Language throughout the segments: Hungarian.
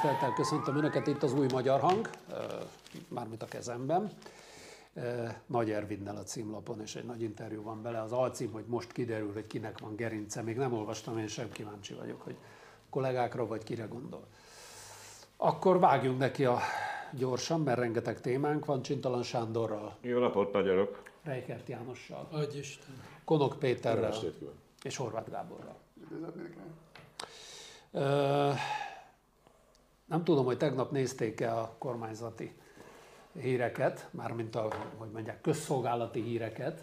Tisztelettel köszöntöm Önöket itt az új magyar hang, mármint a kezemben. Nagy Ervinnel a címlapon, és egy nagy interjú van bele. Az alcím, hogy most kiderül, hogy kinek van gerince. Még nem olvastam, én sem kíváncsi vagyok, hogy kollégákra vagy kire gondol. Akkor vágjunk neki a gyorsan, mert rengeteg témánk van Csintalan Sándorral. Jó napot, magyarok! Reikert Jánossal. Adj Isten! Konok Péterrel. És Horváth Gáborral. Nem tudom, hogy tegnap nézték-e a kormányzati híreket, mármint a, hogy mondják, közszolgálati híreket,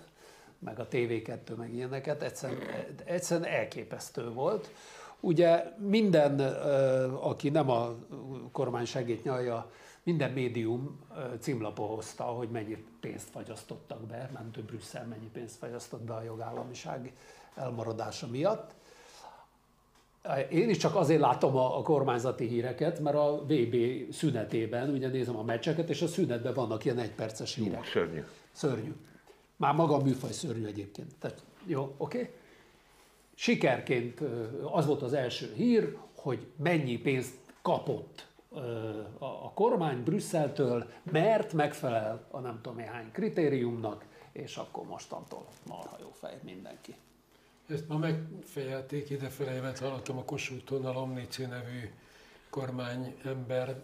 meg a TV2, meg ilyeneket, egyszerűen, egyszerűen elképesztő volt. Ugye minden, aki nem a kormány segít nyalja, minden médium címlapó hozta, hogy mennyi pénzt fagyasztottak be, nem több Brüsszel mennyi pénzt fagyasztott be a jogállamiság elmaradása miatt. Én is csak azért látom a, a kormányzati híreket, mert a VB szünetében, ugye nézem a meccseket, és a szünetben vannak ilyen egyperces hírek. Szörnyű. Szörnyű. Már maga a műfaj szörnyű egyébként. Tehát, jó, oké? Okay? Sikerként az volt az első hír, hogy mennyi pénzt kapott a kormány Brüsszeltől, mert megfelel a nem tudom hány kritériumnak, és akkor mostantól marha jó fej mindenki. Ezt ma megfejelték idefele, mert hallottam a Kossuthon a Lomnici nevű kormányember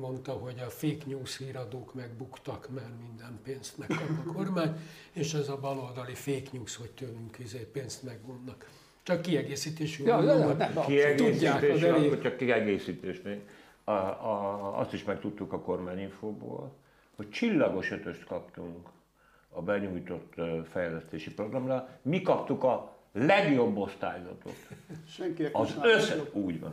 mondta, hogy a fake news híradók megbuktak, mert minden pénzt megkap a kormány, és ez a baloldali fake news, hogy tőlünk izé pénzt megvonnak. Csak kiegészítés. Ja, ja, nem, kiegészítés, akkor csak kiegészítés még. A, a, azt is megtudtuk a kormányinfóból, hogy csillagos ötöst kaptunk a benyújtott fejlesztési programra. Mi kaptuk a legjobb osztályzatot. Senkinek Az össze... Úgy van.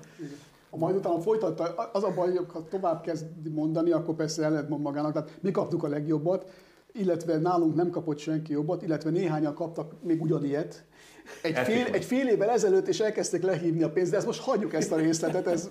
A majd utána folytatta, az a baj, hogy ha tovább kezd mondani, akkor persze el lehet magának. Tehát mi kaptuk a legjobbat, illetve nálunk nem kapott senki jobbat, illetve néhányan kaptak még ugyanilyet. Egy fél, egy fél évvel ezelőtt is elkezdték lehívni a pénzt, de ezt most hagyjuk ezt a részletet, ez,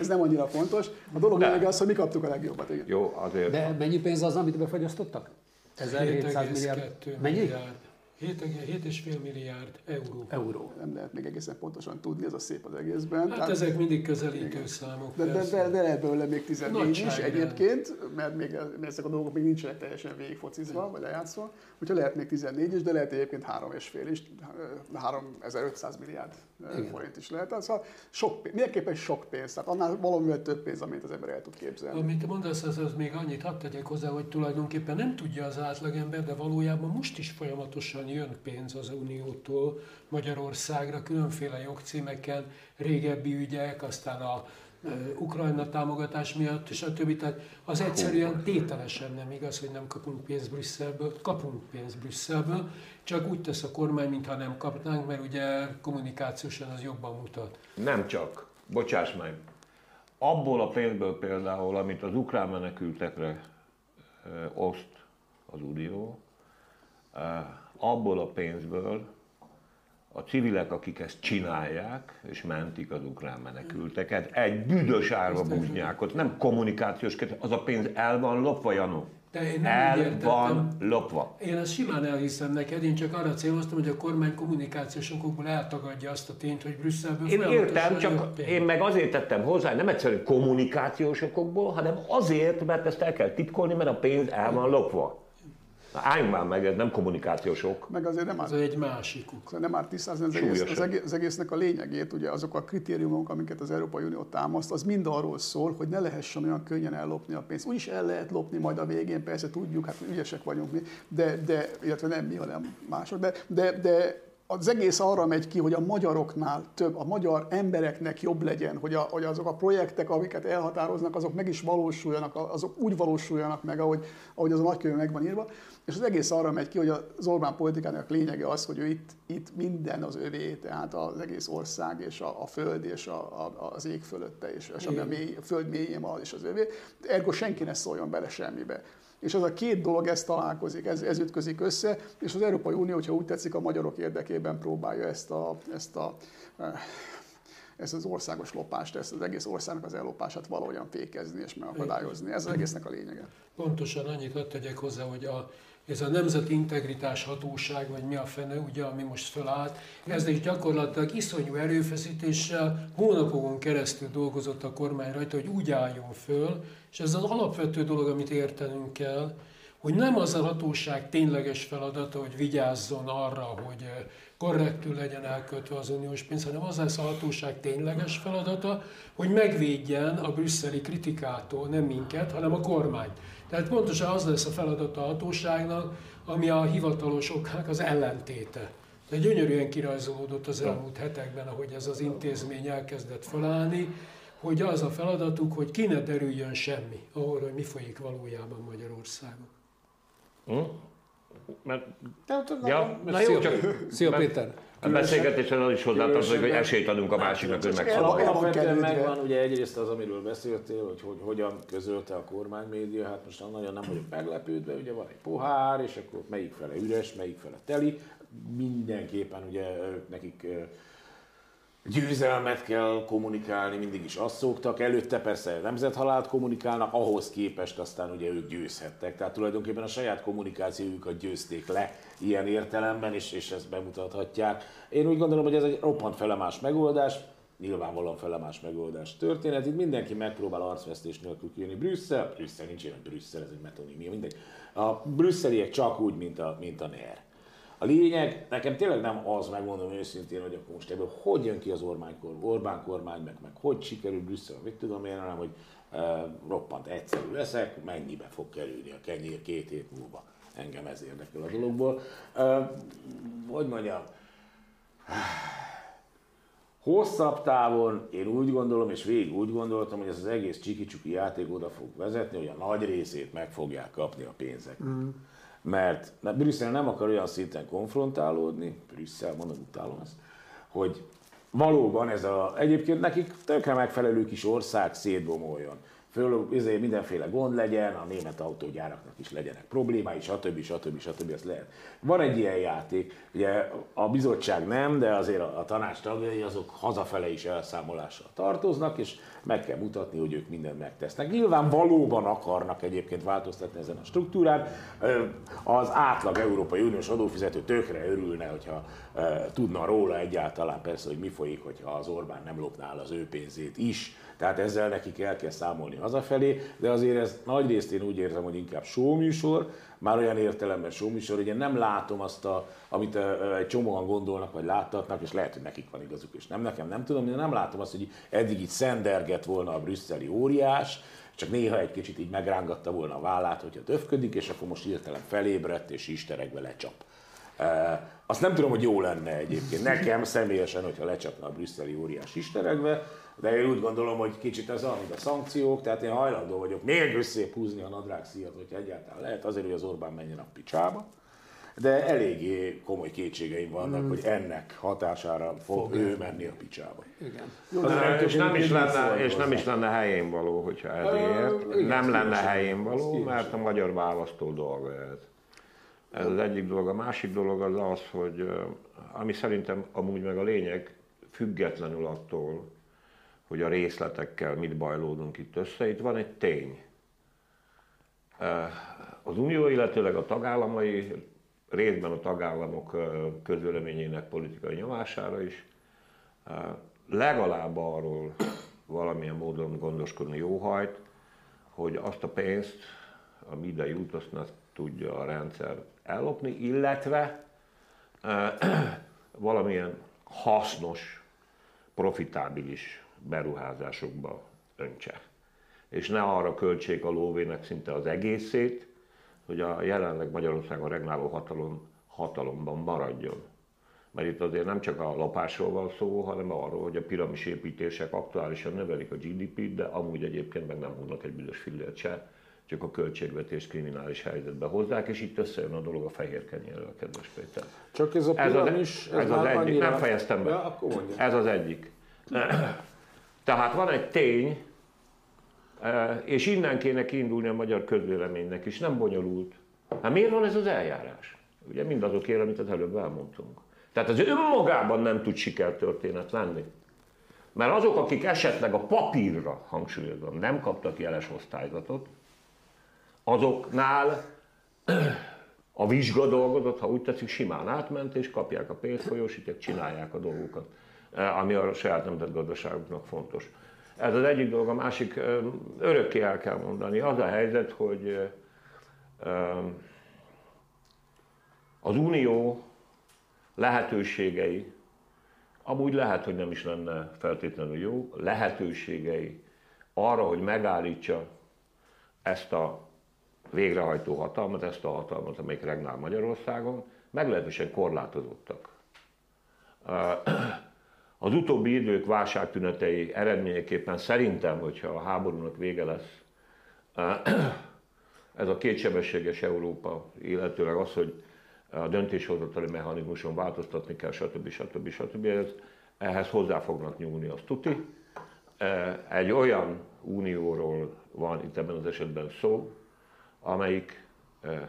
ez nem annyira fontos. A dolog lényeg az, hogy mi kaptuk a legjobbat. Igen. Jó, azért. De mennyi pénz az, amit befagyasztottak? 1700 milliárd. Mennyi? Milliárd. 7,5 milliárd euró. Euró. Nem lehet még egészen pontosan tudni, ez a szép az egészben. Hát Tehát, ezek mindig közelítő igen. számok. De, de, de, de lehet belőle még 14 is egyébként, mert, még, mert ezek a dolgok még nincsenek teljesen végigfocizva, vagy lejátszva. Úgyhogy lehet még 14 is, de lehet egyébként 3,5 is, 3500 milliárd igen. forint is lehet. Szóval sok pénz, mindenképpen sok pénz, tehát annál valamivel több pénz, amit az ember el tud képzelni. Amit mondasz, az, az még annyit hadd tegyek hozzá, hogy tulajdonképpen nem tudja az átlagember, de valójában most is folyamatosan jön pénz az Uniótól Magyarországra, különféle jogcímeken, régebbi ügyek, aztán a Ukrajna támogatás miatt, és a többi. Tehát az egyszerűen tételesen nem igaz, hogy nem kapunk pénzt Brüsszelből, kapunk pénzt Brüsszelből, csak úgy tesz a kormány, mintha nem kapnánk, mert ugye kommunikációsan az jobban mutat. Nem csak. Bocsáss meg. Abból a pénzből például, amit az ukrán menekültekre oszt az Unió, abból a pénzből a civilek, akik ezt csinálják, és mentik az ukrán menekülteket, egy büdös árva búznyákot, nem kommunikációs az a pénz el van lopva, Janó. De én nem el van lopva. Én ezt simán elhiszem neked, én csak arra céloztam, hogy a kormány kommunikációs okokból eltagadja azt a tényt, hogy Brüsszelből Én értem, csak én meg azért tettem hozzá, nem egyszerűen kommunikációs okokból, hanem azért, mert ezt el kell titkolni, mert a pénz el van lopva. Álljunk már meg, ez nem kommunikációs ok. Meg azért nem árt, Ez egy másik ok. Nem árt tisztázni az, egész, az, egész, az egésznek a lényegét, ugye azok a kritériumok, amiket az Európai Unió támaszt, az mind arról szól, hogy ne lehessen olyan könnyen ellopni a pénzt. Úgyis el lehet lopni majd a végén, persze tudjuk, hát ügyesek vagyunk mi, de, de illetve nem mi, hanem mások, de, de, de az egész arra megy ki, hogy a magyaroknál több, a magyar embereknek jobb legyen, hogy, a, hogy azok a projektek, amiket elhatároznak, azok meg is valósuljanak, azok úgy valósuljanak meg, ahogy, ahogy az a nagykönyv meg van írva. És az egész arra megy ki, hogy az Orbán politikának lényege az, hogy ő itt, itt minden az övé, tehát az egész ország és a, a föld és a, a, az ég fölötte, és, és a, mély, a föld mélyén van és az övé. Ergo senki ne szóljon bele semmibe. És az a két dolog, ez találkozik, ez, ez ütközik össze, és az Európai Unió, hogyha úgy tetszik, a magyarok érdekében próbálja ezt a, ezt a ezt az országos lopást, ezt az egész országnak az ellopását valahogyan fékezni és megakadályozni. Ez az egésznek a lényege. Pontosan annyit hadd tegyek hozzá, hogy a, ez a Nemzeti Integritás Hatóság, vagy mi a fene, ugye, ami most fölállt, ez is gyakorlatilag iszonyú erőfeszítéssel hónapokon keresztül dolgozott a kormány rajta, hogy úgy álljon föl, és ez az alapvető dolog, amit értenünk kell, hogy nem az a hatóság tényleges feladata, hogy vigyázzon arra, hogy eh, korrektül legyen elkötve az uniós pénz, hanem az lesz a hatóság tényleges feladata, hogy megvédjen a brüsszeli kritikától, nem minket, hanem a kormányt. Tehát pontosan az lesz a feladata a hatóságnak, ami a hivatalosoknak az ellentéte. De gyönyörűen kirajzolódott az elmúlt hetekben, ahogy ez az intézmény elkezdett felállni, hogy az a feladatuk, hogy ki ne derüljön semmi ahol, hogy mi folyik valójában Magyarországon. Hm? Mert, ja, na jó, csak, Szia Péter. A beszélgetésen az is hozzátartozik, hogy esélyt adunk a másiknak, hogy megszabaduljon. Alapvetően megvan ugye egyrészt az, amiről beszéltél, hogy, hogy hogyan közölte a kormánymédia, hát most nagyon nem vagyok meglepődve, ugye van egy pohár, és akkor melyik fele üres, melyik fele teli, mindenképpen ugye nekik győzelmet kell kommunikálni, mindig is azt szoktak. Előtte persze nemzethalált kommunikálnak, ahhoz képest aztán ugye ők győzhettek. Tehát tulajdonképpen a saját kommunikációjukat győzték le ilyen értelemben, és, és ezt bemutathatják. Én úgy gondolom, hogy ez egy roppant felemás megoldás, nyilvánvalóan felemás megoldás történet. Itt mindenki megpróbál arcvesztés nélkül kijönni. Brüsszel, Brüsszel nincs ilyen Brüsszel, ez egy metonímia, mindegy. A brüsszeliek csak úgy, mint a, mint a NER. A lényeg, nekem tényleg nem az, megmondom őszintén, hogy akkor most ebből hogy jön ki az Orbán, Orbán kormány, meg, meg hogy sikerül Brüsszel, mit tudom én, hanem hogy e, roppant egyszerű leszek, mennyibe fog kerülni a kenyér két hét múlva. Engem ez érdekel a dologból. E, hogy mondjam, hosszabb távon én úgy gondolom, és végig úgy gondoltam, hogy ez az egész csiki játék oda fog vezetni, hogy a nagy részét meg fogják kapni a pénzek. Mm mert, Brüsszel nem akar olyan szinten konfrontálódni, Brüsszel, mondom, utálom ezt, hogy valóban ez a, egyébként nekik tökre megfelelő kis ország szétbomoljon föl, izé, mindenféle gond legyen, a német autógyáraknak is legyenek problémái, stb. stb. stb. Ez lehet. Van egy ilyen játék, ugye a bizottság nem, de azért a, a tanács tagjai azok hazafele is elszámolással tartoznak, és meg kell mutatni, hogy ők mindent megtesznek. Nyilván valóban akarnak egyébként változtatni ezen a struktúrán. Az átlag Európai Uniós adófizető tökre örülne, hogyha tudna róla egyáltalán persze, hogy mi folyik, hogyha az Orbán nem lopná az ő pénzét is tehát ezzel nekik el kell számolni hazafelé, de azért ez nagy részt én úgy érzem, hogy inkább showműsor, már olyan értelemben showműsor, hogy én nem látom azt, a, amit egy csomóan gondolnak, vagy láttatnak, és lehet, hogy nekik van igazuk, és nem nekem, nem tudom, én nem látom azt, hogy eddig így szenderget volna a brüsszeli óriás, csak néha egy kicsit így megrángatta volna a vállát, hogyha döfködik, és akkor most hirtelen felébredt, és isterekbe lecsap. E, azt nem tudom, hogy jó lenne egyébként. Nekem személyesen, hogyha lecsapna a brüsszeli óriás isterekbe, de én úgy gondolom, hogy kicsit ez mint a szankciók, tehát én hajlandó vagyok még összép húzni a nadrág szíjat, hogyha egyáltalán lehet, azért, hogy az Orbán menjen a picsába. De eléggé komoly kétségeim vannak, mm. hogy ennek hatására fog, fog ő menni a picsába. Igen. Jó, de nem, és, nem is lenne, és nem is lenne helyén való, hogyha ezért. Uh, nem lenne helyén való, mert a magyar választó dolga ez. Ez az egyik dolog. A másik dolog az az, hogy ami szerintem amúgy meg a lényeg, függetlenül attól, hogy a részletekkel mit bajlódunk itt össze. Itt van egy tény. Az Unió, illetőleg a tagállamai, részben a tagállamok közvéleményének politikai nyomására is, legalább arról valamilyen módon gondoskodni jóhajt, hogy azt a pénzt, ami ide jut, azt ne tudja a rendszer ellopni, illetve valamilyen hasznos, profitábilis beruházásokba öntse. És ne arra költsék a lóvének szinte az egészét, hogy a jelenleg Magyarországon regnáló hatalom hatalomban maradjon. mert itt azért nem csak a lopásról van szó, hanem arról, hogy a piramis építések aktuálisan növelik a GDP-t, de amúgy egyébként meg nem húznak egy büdös fillért se, csak a költségvetés kriminális helyzetbe hozzák, és itt összejön a dolog a fehér kenyérrel, kedves Péter. Csak ez a Ez az, piramis, ez az már egyik, annyira- nem fejeztem be. Ja, akkor mondja. Ez az egyik. Tehát van egy tény, eh, és innen kéne kiindulni a magyar közvéleménynek is, nem bonyolult. Hát miért van ez az eljárás? Ugye mindazokért, amit az előbb elmondtunk. Tehát az önmagában nem tud sikertörténet lenni. Mert azok, akik esetleg a papírra, hangsúlyozom, nem kaptak jeles osztályzatot, azoknál a vizsga dolgodat, ha úgy tetszik, simán átment, és kapják a pénzt, folyósítják, csinálják a dolgokat, eh, ami a saját nemzetgazdaságuknak fontos. Ez az egyik dolog, a másik, eh, örökké el kell mondani, az a helyzet, hogy eh, az unió lehetőségei, amúgy lehet, hogy nem is lenne feltétlenül jó, lehetőségei arra, hogy megállítsa ezt a végrehajtó hatalmat, ezt a hatalmat, amelyik regnál Magyarországon, meglehetősen korlátozottak. Az utóbbi idők válságtünetei eredményeképpen szerintem, hogyha a háborúnak vége lesz, ez a kétsebességes Európa, illetőleg az, hogy a döntéshozatali mechanizmuson változtatni kell, stb. stb. stb. Ez, ehhez hozzá fognak nyúlni, azt tuti. Egy olyan unióról van itt ebben az esetben szó, amelyik eh,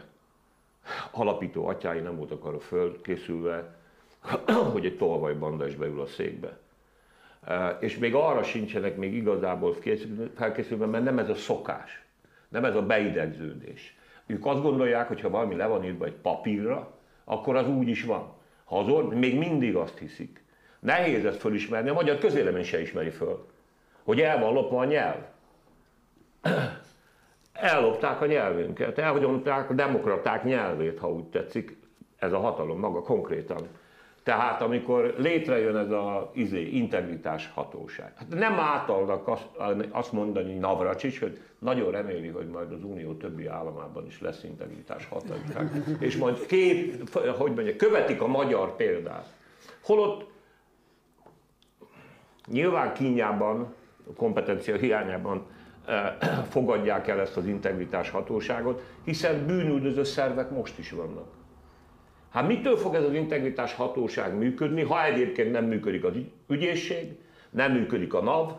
alapító atyái nem voltak arra fölkészülve, hogy egy tolvajbanda is beül a székbe. És még arra sincsenek még igazából készül- felkészülve, mert nem ez a szokás, nem ez a beidegződés. Ők azt gondolják, hogy ha valami le van írva egy papírra, akkor az úgy is van. Ha az or- még mindig azt hiszik. Nehéz ezt fölismerni, a magyar közélemény se ismeri föl, hogy el van lopva a nyelv ellopták a nyelvünket, elhagyomták a demokraták nyelvét, ha úgy tetszik, ez a hatalom maga konkrétan. Tehát amikor létrejön ez az izé, integritás hatóság. Hát nem általnak azt, mondani Navracsics, hogy nagyon reméli, hogy majd az Unió többi államában is lesz integritás hatóság. És majd két, hogy mondja, követik a magyar példát. Holott nyilván kínjában, kompetencia hiányában eh, fogadják el ezt az integritás hatóságot, hiszen bűnüldöző szervek most is vannak. Hát mitől fog ez az integritás hatóság működni, ha egyébként nem működik az ügy- ügyészség, nem működik a NAV,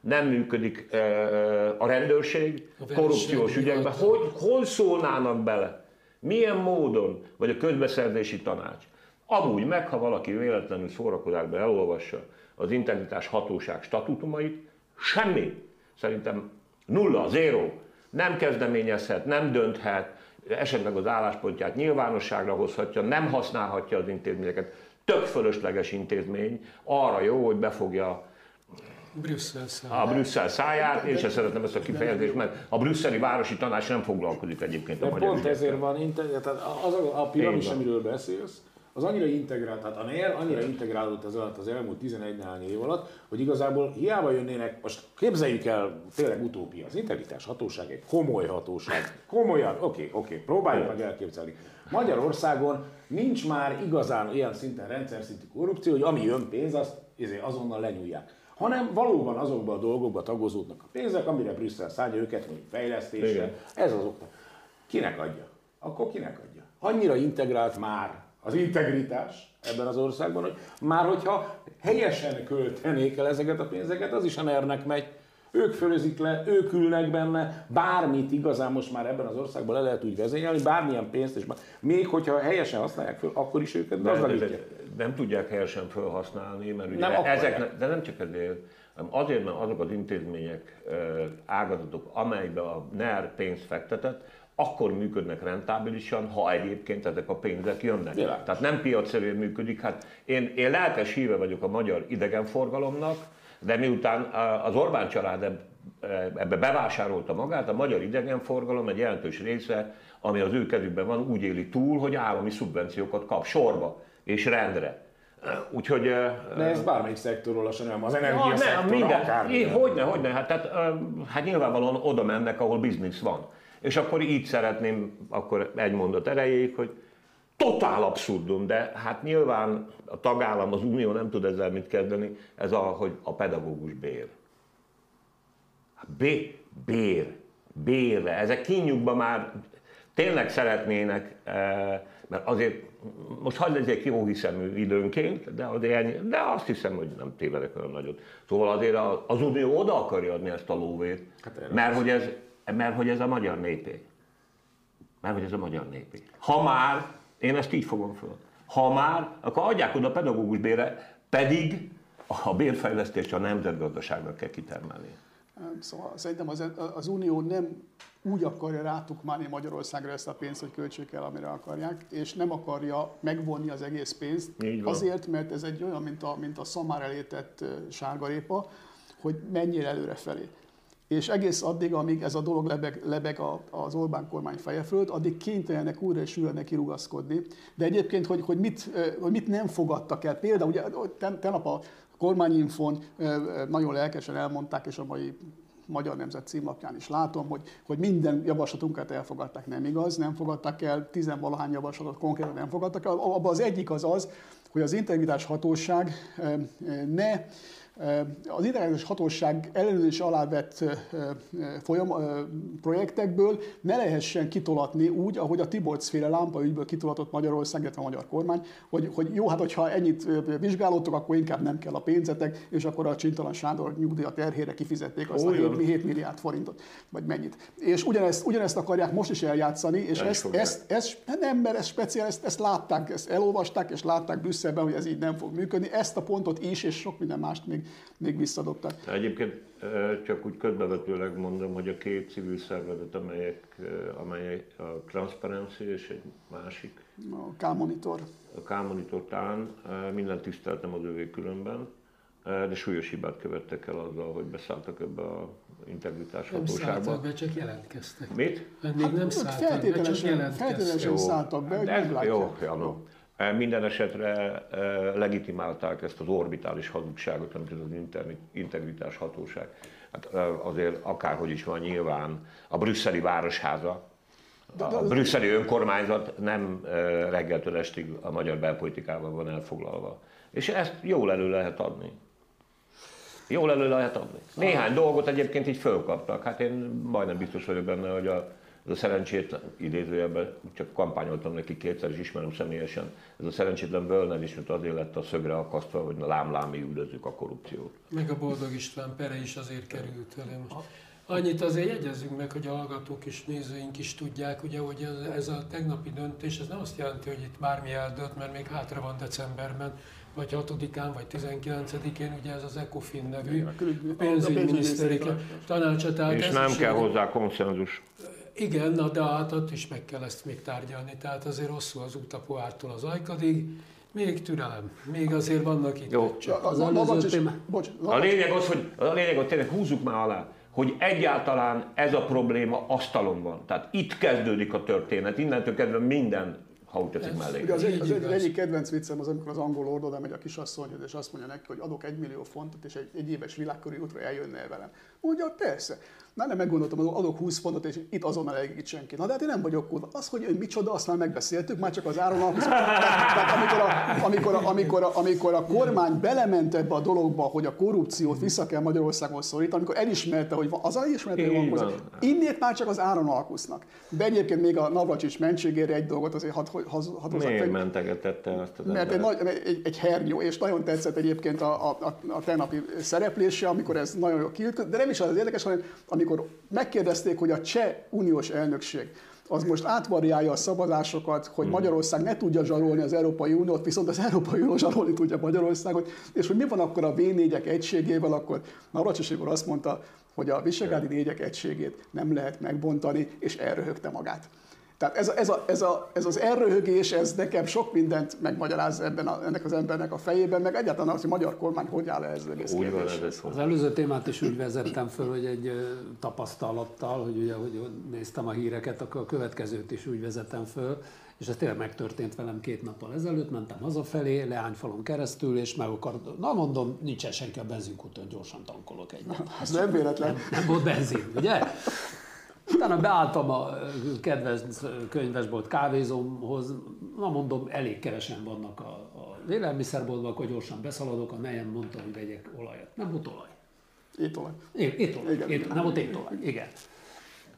nem működik eh, a rendőrség, A korrupciós ügyekben, hogy hol szólnának bele, milyen módon, vagy a közbeszerzési tanács. Amúgy meg, ha valaki véletlenül szórakozásban elolvassa az integritás hatóság statutumait, semmi, szerintem nulla, zéro, nem kezdeményezhet, nem dönthet, esetleg az álláspontját nyilvánosságra hozhatja, nem használhatja az intézményeket. Tök fölösleges intézmény, arra jó, hogy befogja Brüsszel szám. a Brüsszel száját, én sem szeretem ezt a kifejezést, mert a brüsszeli városi tanács nem foglalkozik egyébként a De magyar pont ügyekkel. ezért van, tehát az a, a piramis, amiről beszélsz, az annyira integrált, tehát a NER annyira integrálódott ez alatt az elmúlt 11 néhány év alatt, hogy igazából hiába jönnének, most képzeljük el, tényleg utópia, az integritás hatóság egy komoly hatóság, komolyan, oké, oké, próbáljuk meg elképzelni. Magyarországon nincs már igazán olyan szinten rendszer szintű korrupció, hogy ami jön pénz, azt azonnal lenyúlják hanem valóban azokba a dolgokba tagozódnak a pénzek, amire Brüsszel szállja őket, mondjuk fejlesztésre, Igen. ez az okta. Kinek adja? Akkor kinek adja? Annyira integrált már az integritás ebben az országban, hogy már hogyha helyesen költenék el ezeket a pénzeket, az is a ner megy. Ők fölözik le, ők ülnek benne, bármit igazán most már ebben az országban le lehet úgy vezényelni, bármilyen pénzt, és bár- még hogyha helyesen használják föl, akkor is őket gazdagítják. nem tudják helyesen felhasználni, mert ugye Nem ezek, de nem csak ezért, hanem azért, mert azok az intézmények, ágazatok, amelybe a NER pénzt fektetett, akkor működnek rentábilisan, ha egyébként ezek a pénzek jönnek. Világos. Tehát nem piacszerűen működik. Hát én, én lelkes híve vagyok a magyar idegenforgalomnak, de miután az Orbán család eb- ebbe bevásárolta magát, a magyar idegenforgalom egy jelentős része, ami az ő kezükben van, úgy éli túl, hogy állami szubvenciókat kap sorba és rendre. Úgyhogy... De ez bármelyik szektorról lassan nem, az Ja, energiaszektor, nem, minden, akár. Így, hogyne, hogyne, hát, tehát, hát nyilvánvalóan oda mennek, ahol biznisz van. És akkor így szeretném, akkor egy mondat erejéig, hogy totál abszurdum, de hát nyilván a tagállam, az unió nem tud ezzel mit kezdeni, ez a, hogy a pedagógus bér. Bé, bér, bérre. Ezek kinyugban már tényleg szeretnének, eh, mert azért most hagyd legyek jó hiszemű időnként, de, azért, de azt hiszem, hogy nem tévedek olyan nagyot. Szóval azért az Unió oda akarja adni ezt a lóvét, hát mert, hogy ez, mert hogy ez a magyar népé. Mert hogy ez a magyar népé. Ha már, én ezt így fogom föl, ha már, akkor adják oda a pedagógus bére, pedig a bérfejlesztést a nemzetgazdaságnak kell kitermelni. Szóval szerintem az, az Unió nem úgy akarja rátukmálni Magyarországra ezt a pénzt, hogy költsék el, amire akarják, és nem akarja megvonni az egész pénzt. Azért, mert ez egy olyan, mint a, mint a szamár elétett sárgarépa, hogy menjél előre felé. És egész addig, amíg ez a dolog lebeg, lebeg az Orbán kormány feje fölött, addig kénytelenek újra és újra neki rugaszkodni. De egyébként, hogy, hogy, mit, hogy mit nem fogadtak el, például ugye tegnap a kormányinfon nagyon lelkesen elmondták, és a mai Magyar Nemzet címlapján is látom, hogy, hogy minden javaslatunkat elfogadták, nem igaz, nem fogadtak el, tizenvalahány javaslatot konkrétan nem fogadtak el. Abban az egyik az az, hogy az integritás hatóság ne az internetes hatóság ellenőrzés alá vett folyam, projektekből ne lehessen kitolatni úgy, ahogy a Tibolc-féle lámpaügyből kitolatott Magyarország, illetve a magyar kormány, hogy, hogy jó, hát hogyha ennyit vizsgálódtok, akkor inkább nem kell a pénzetek, és akkor a Csintalan Sándor nyugdíja terhére kifizették azt Olyan. a 7, 7 milliárd forintot, vagy mennyit. És ugyanezt, ugyanezt akarják most is eljátszani, és ezt, ezt, ezt, nem, mert ez speciál, ezt, ezt látták, ezt elolvasták, és látták Brüsszelben, hogy ez így nem fog működni. Ezt a pontot is, és sok minden mást még még visszadobtak. Egyébként csak úgy ködbevetőleg mondom, hogy a két civil szervezet, amelyek, amely a Transparency és egy másik. A K-monitor. A K-monitor tán, minden tiszteltem az ővé különben, de súlyos hibát követtek el azzal, hogy beszálltak ebbe a integritás nem hatóságba. Nem szálltak be, csak jelentkeztek. Mit? Még hát, nem szálltak be, csak jelentkeztek. Feltételesen szálltak be, hogy ez, jó, jó, jó. Minden esetre legitimálták ezt az orbitális hazugságot, amit az integritás hatóság. Hát azért akárhogy is van nyilván a brüsszeli városháza, a brüsszeli önkormányzat nem reggeltől estig a magyar belpolitikával van elfoglalva. És ezt jól elő lehet adni. Jól elő lehet adni. Néhány dolgot egyébként így fölkaptak. Hát én majdnem biztos vagyok benne, hogy a ez a szerencsét, idézőjelben csak kampányoltam neki kétszer, és ismerem személyesen. Ez a szerencsétlen Völner is, mint azért lett a szögre akasztva, hogy lámlámi üldözzük a korrupciót. Meg a Boldog István pere is azért került elő most. Annyit azért jegyezzünk meg, hogy a hallgatók és nézőink is tudják, ugye, hogy ez, ez a tegnapi döntés, ez nem azt jelenti, hogy itt bármi eldőlt, mert még hátra van decemberben, vagy 6-án, vagy 19-én, ugye ez az ECOFIN nevű pénzügyminiszteri tanácsa. És nem kell hozzá konszenzus. Igen, na de hát ott is meg kell ezt még tárgyalni, tehát azért hosszú az út a poártól az ajkadig, még türelem, még azért vannak itt. Jó, csak az előző A lényeg az, hogy a lényeg, hogy tényleg húzzuk már alá, hogy egyáltalán ez a probléma asztalon van. Tehát itt kezdődik a történet, innentől kezdve minden ha úgy tetszik mellé. Ugye az, egy, az egy, egyik kedvenc viccem az, amikor az angol orr oda megy a kisasszonyhoz, és azt mondja neki, hogy adok egy millió fontot, és egy, egy éves világkörű útra eljönne velem. Mondja, persze. Már nem meggondoltam, adok 20 fontot, és itt azonnal elégít senki. Na de hát én nem vagyok kurva. Az, hogy ő micsoda, azt már megbeszéltük, már csak az áron Tehát amikor a, amikor, a, amikor, a, amikor a kormány belement ebbe a dologba, hogy a korrupciót vissza kell Magyarországon szorítani, amikor elismerte, hogy az elismerte, hogy van Innét már csak az áron alkusznak. De egyébként még a Navracsics mentségére egy dolgot azért hadd had, had Miért mentegetette azt az Mert egy, nagy, egy, egy hernyó, és nagyon tetszett egyébként a, a, a, a tegnapi szereplése, amikor ez nagyon jól kijött, de nem is az érdekes, hanem amikor megkérdezték, hogy a cseh uniós elnökség az most átvariálja a szavazásokat, hogy hmm. Magyarország ne tudja zsarolni az Európai Uniót, viszont az Európai Unió zsarolni tudja Magyarországot, és hogy mi van akkor a V4-ek egységével, akkor Navracsis azt mondta, hogy a visegrádi négyek egységét nem lehet megbontani, és elröhögte magát. Tehát ez, a, ez, a, ez, a, ez az elröhögés, ez nekem sok mindent megmagyaráz ebben a, ennek az embernek a fejében, meg egyáltalán az, hogy a magyar kormány hogy áll ez az egész úgy van, ez Az előző témát is úgy vezettem föl, hogy egy tapasztalattal, hogy ugye, hogy néztem a híreket, akkor a következőt is úgy vezettem föl, és ez tényleg megtörtént velem két nappal ezelőtt, mentem hazafelé, Leányfalon keresztül, és meg akar, na mondom, nincsen senki a benzinkúton, gyorsan tankolok egy. Ez nem véletlen. Nem, nem volt benzin, ugye? Utána beálltam a kedves könyvesbolt kávézómhoz, na mondom, elég keresen vannak a, a élelmiszerboltban, akkor gyorsan beszaladok, a nejem mondta, hogy vegyek olajat. Nem volt olaj. Étolaj. É- Étolaj. Igen. Nem volt étolaj. Igen.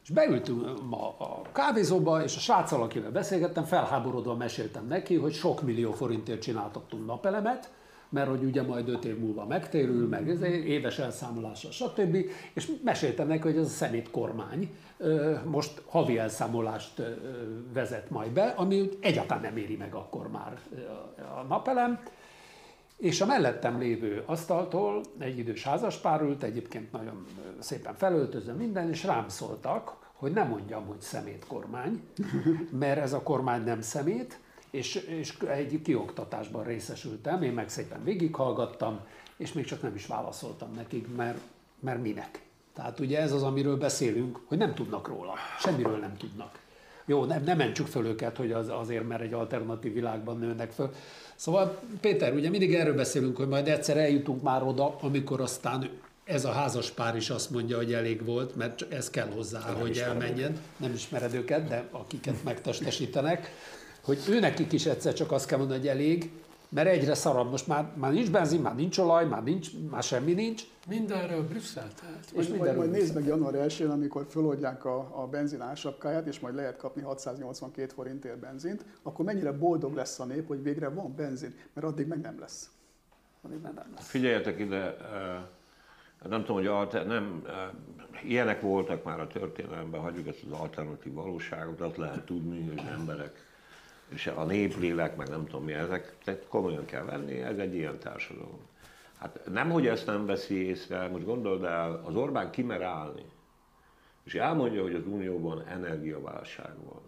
És beültünk ma a kávézóba, és a sráccal, akivel beszélgettem, felháborodva meséltem neki, hogy sok millió forintért csináltattunk napelemet, mert hogy ugye majd öt év múlva megtérül, meg éves elszámolással, stb. És meséltem neki, hogy ez a szemét kormány most havi elszámolást vezet majd be, ami egyáltalán nem éri meg akkor már a napelem. És a mellettem lévő asztaltól egy idős házaspár ült, egyébként nagyon szépen felöltözve minden, és rám szóltak, hogy nem mondjam, hogy szemét kormány, mert ez a kormány nem szemét, és, és egy kioktatásban részesültem, én meg szépen végighallgattam, és még csak nem is válaszoltam nekik, mert, mert minek. Tehát ugye ez az, amiről beszélünk, hogy nem tudnak róla, semmiről nem tudnak. Jó, nem, nem mentsük föl őket, hogy az, azért, mert egy alternatív világban nőnek föl. Szóval Péter, ugye mindig erről beszélünk, hogy majd egyszer eljutunk már oda, amikor aztán ez a házas pár is azt mondja, hogy elég volt, mert ez kell hozzá, nem hogy elmenjen. Nem ismered őket, de akiket megtestesítenek, hogy ő nekik is egyszer csak azt kell mondani, hogy elég, mert egyre szarabb. Most már, már nincs benzin, már nincs olaj, már, nincs, már semmi nincs. Mindenről Brüsszel, tehát. És majd, mindenről majd nézd meg január 1 amikor föloldják a, a benzin ársapkáját, és majd lehet kapni 682 forintért benzint, akkor mennyire boldog lesz a nép, hogy végre van benzin, mert addig meg nem lesz. Addig nem lesz. Figyeljetek ide, eh, nem tudom, hogy alter, nem, eh, ilyenek voltak már a történelemben, hagyjuk ezt az alternatív valóságot, azt lehet tudni, hogy emberek, és a néplélek, meg nem tudom mi ezek, tehát komolyan kell venni, ez egy ilyen társadalom. Hát nem, hogy ezt nem veszi észre, most gondold el, az Orbán kimer állni, és elmondja, hogy az Unióban energiaválság van.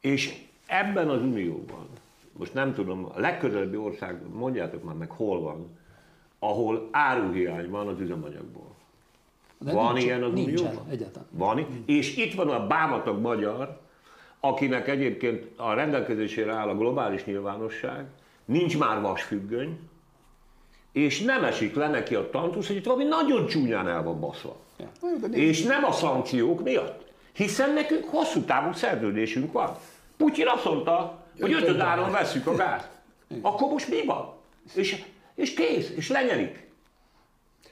És ebben az Unióban, most nem tudom, a legközelebbi ország, mondjátok már meg, hol van, ahol áruhiány van az üzemanyagból. De van nincs- ilyen az nincsen Unióban? egyáltalán. Van, i- és itt van a bámatag magyar, akinek egyébként a rendelkezésére áll a globális nyilvánosság, nincs már vasfüggöny, és nem esik le neki a tantusz, hogy itt valami nagyon csúnyán el van baszva. Nézd, És nem a szankciók miatt, hiszen nekünk hosszú távú szerződésünk van. Putyin azt mondta, hogy ötöd áron veszük a gázt. Akkor most mi van? És, és kész, és lenyelik.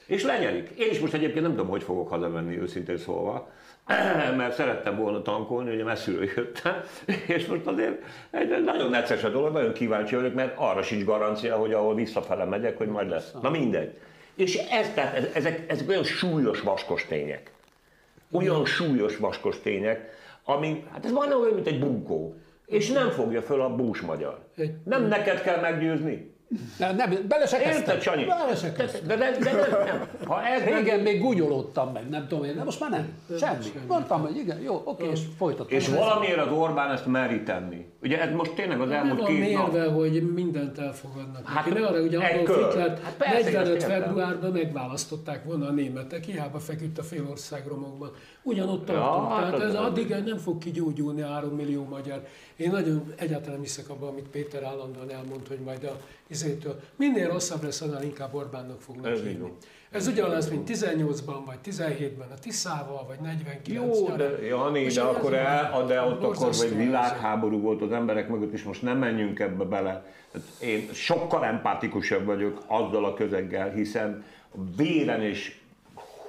És lenyelik. Én is most egyébként nem tudom, hogy fogok hazamenni, őszintén szólva, mert szerettem volna tankolni, ugye messziről jöttem, és most azért egy nagyon necces a dolog, nagyon kíváncsi vagyok, mert arra sincs garancia, hogy ahol visszafele megyek, hogy majd lesz. Na mindegy. És ez, tehát ez, ezek, ezek olyan súlyos vaskos tények. Olyan súlyos vaskos tények, ami, hát ez majdnem olyan, mint egy bunkó. És nem fogja föl a bús magyar. Nem neked kell meggyőzni. Nem, nem, bele se kezdtem. Érted, Sanyi? Bele se De, kezdtem. de, de, de nem, nem. Ha ez nem, Régen még gúnyolódtam meg, nem tudom én, de most már nem. Semmi. Mondtam, hogy igen, jó, oké, és folytattam. és valamiért az Orbán ezt meri tenni. Ugye ez most tényleg az Nem elmúlt két nap. mérve, hogy mindent elfogadnak. Hát, ne arra, egy Adolf kör. Hitlert Hát persze, én 45 ezt értem. februárban megválasztották volna a németek, hiába feküdt a félország romokban. Ugyanott tartunk. hát Tehát ez addig nem fog kigyógyulni 3 millió magyar. Én nagyon egyáltalán hiszek abban, amit Péter állandóan elmond, hogy majd a izétől minél rosszabb lesz, annál inkább Orbánnak fognak Ez hívni. Ez ugyanaz, mint 18-ban, vagy 17-ben a Tiszával, vagy 49 Jó, de Jani, de akkor el, de ott akkor egy világháború volt az emberek mögött, és most nem menjünk ebbe bele. Tehát Én sokkal empátikusabb vagyok azzal a közeggel, hiszen véren és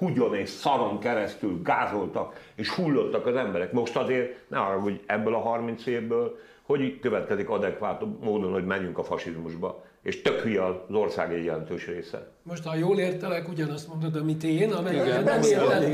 hugyon és szaron keresztül gázoltak és hullottak az emberek. Most azért ne arra, hogy ebből a 30 évből, hogy következik adekvát módon, hogy menjünk a fasizmusba. És tök hülye az ország egy jelentős része. Most, ha jól értelek, ugyanazt mondod, amit én, amely Igen, nem,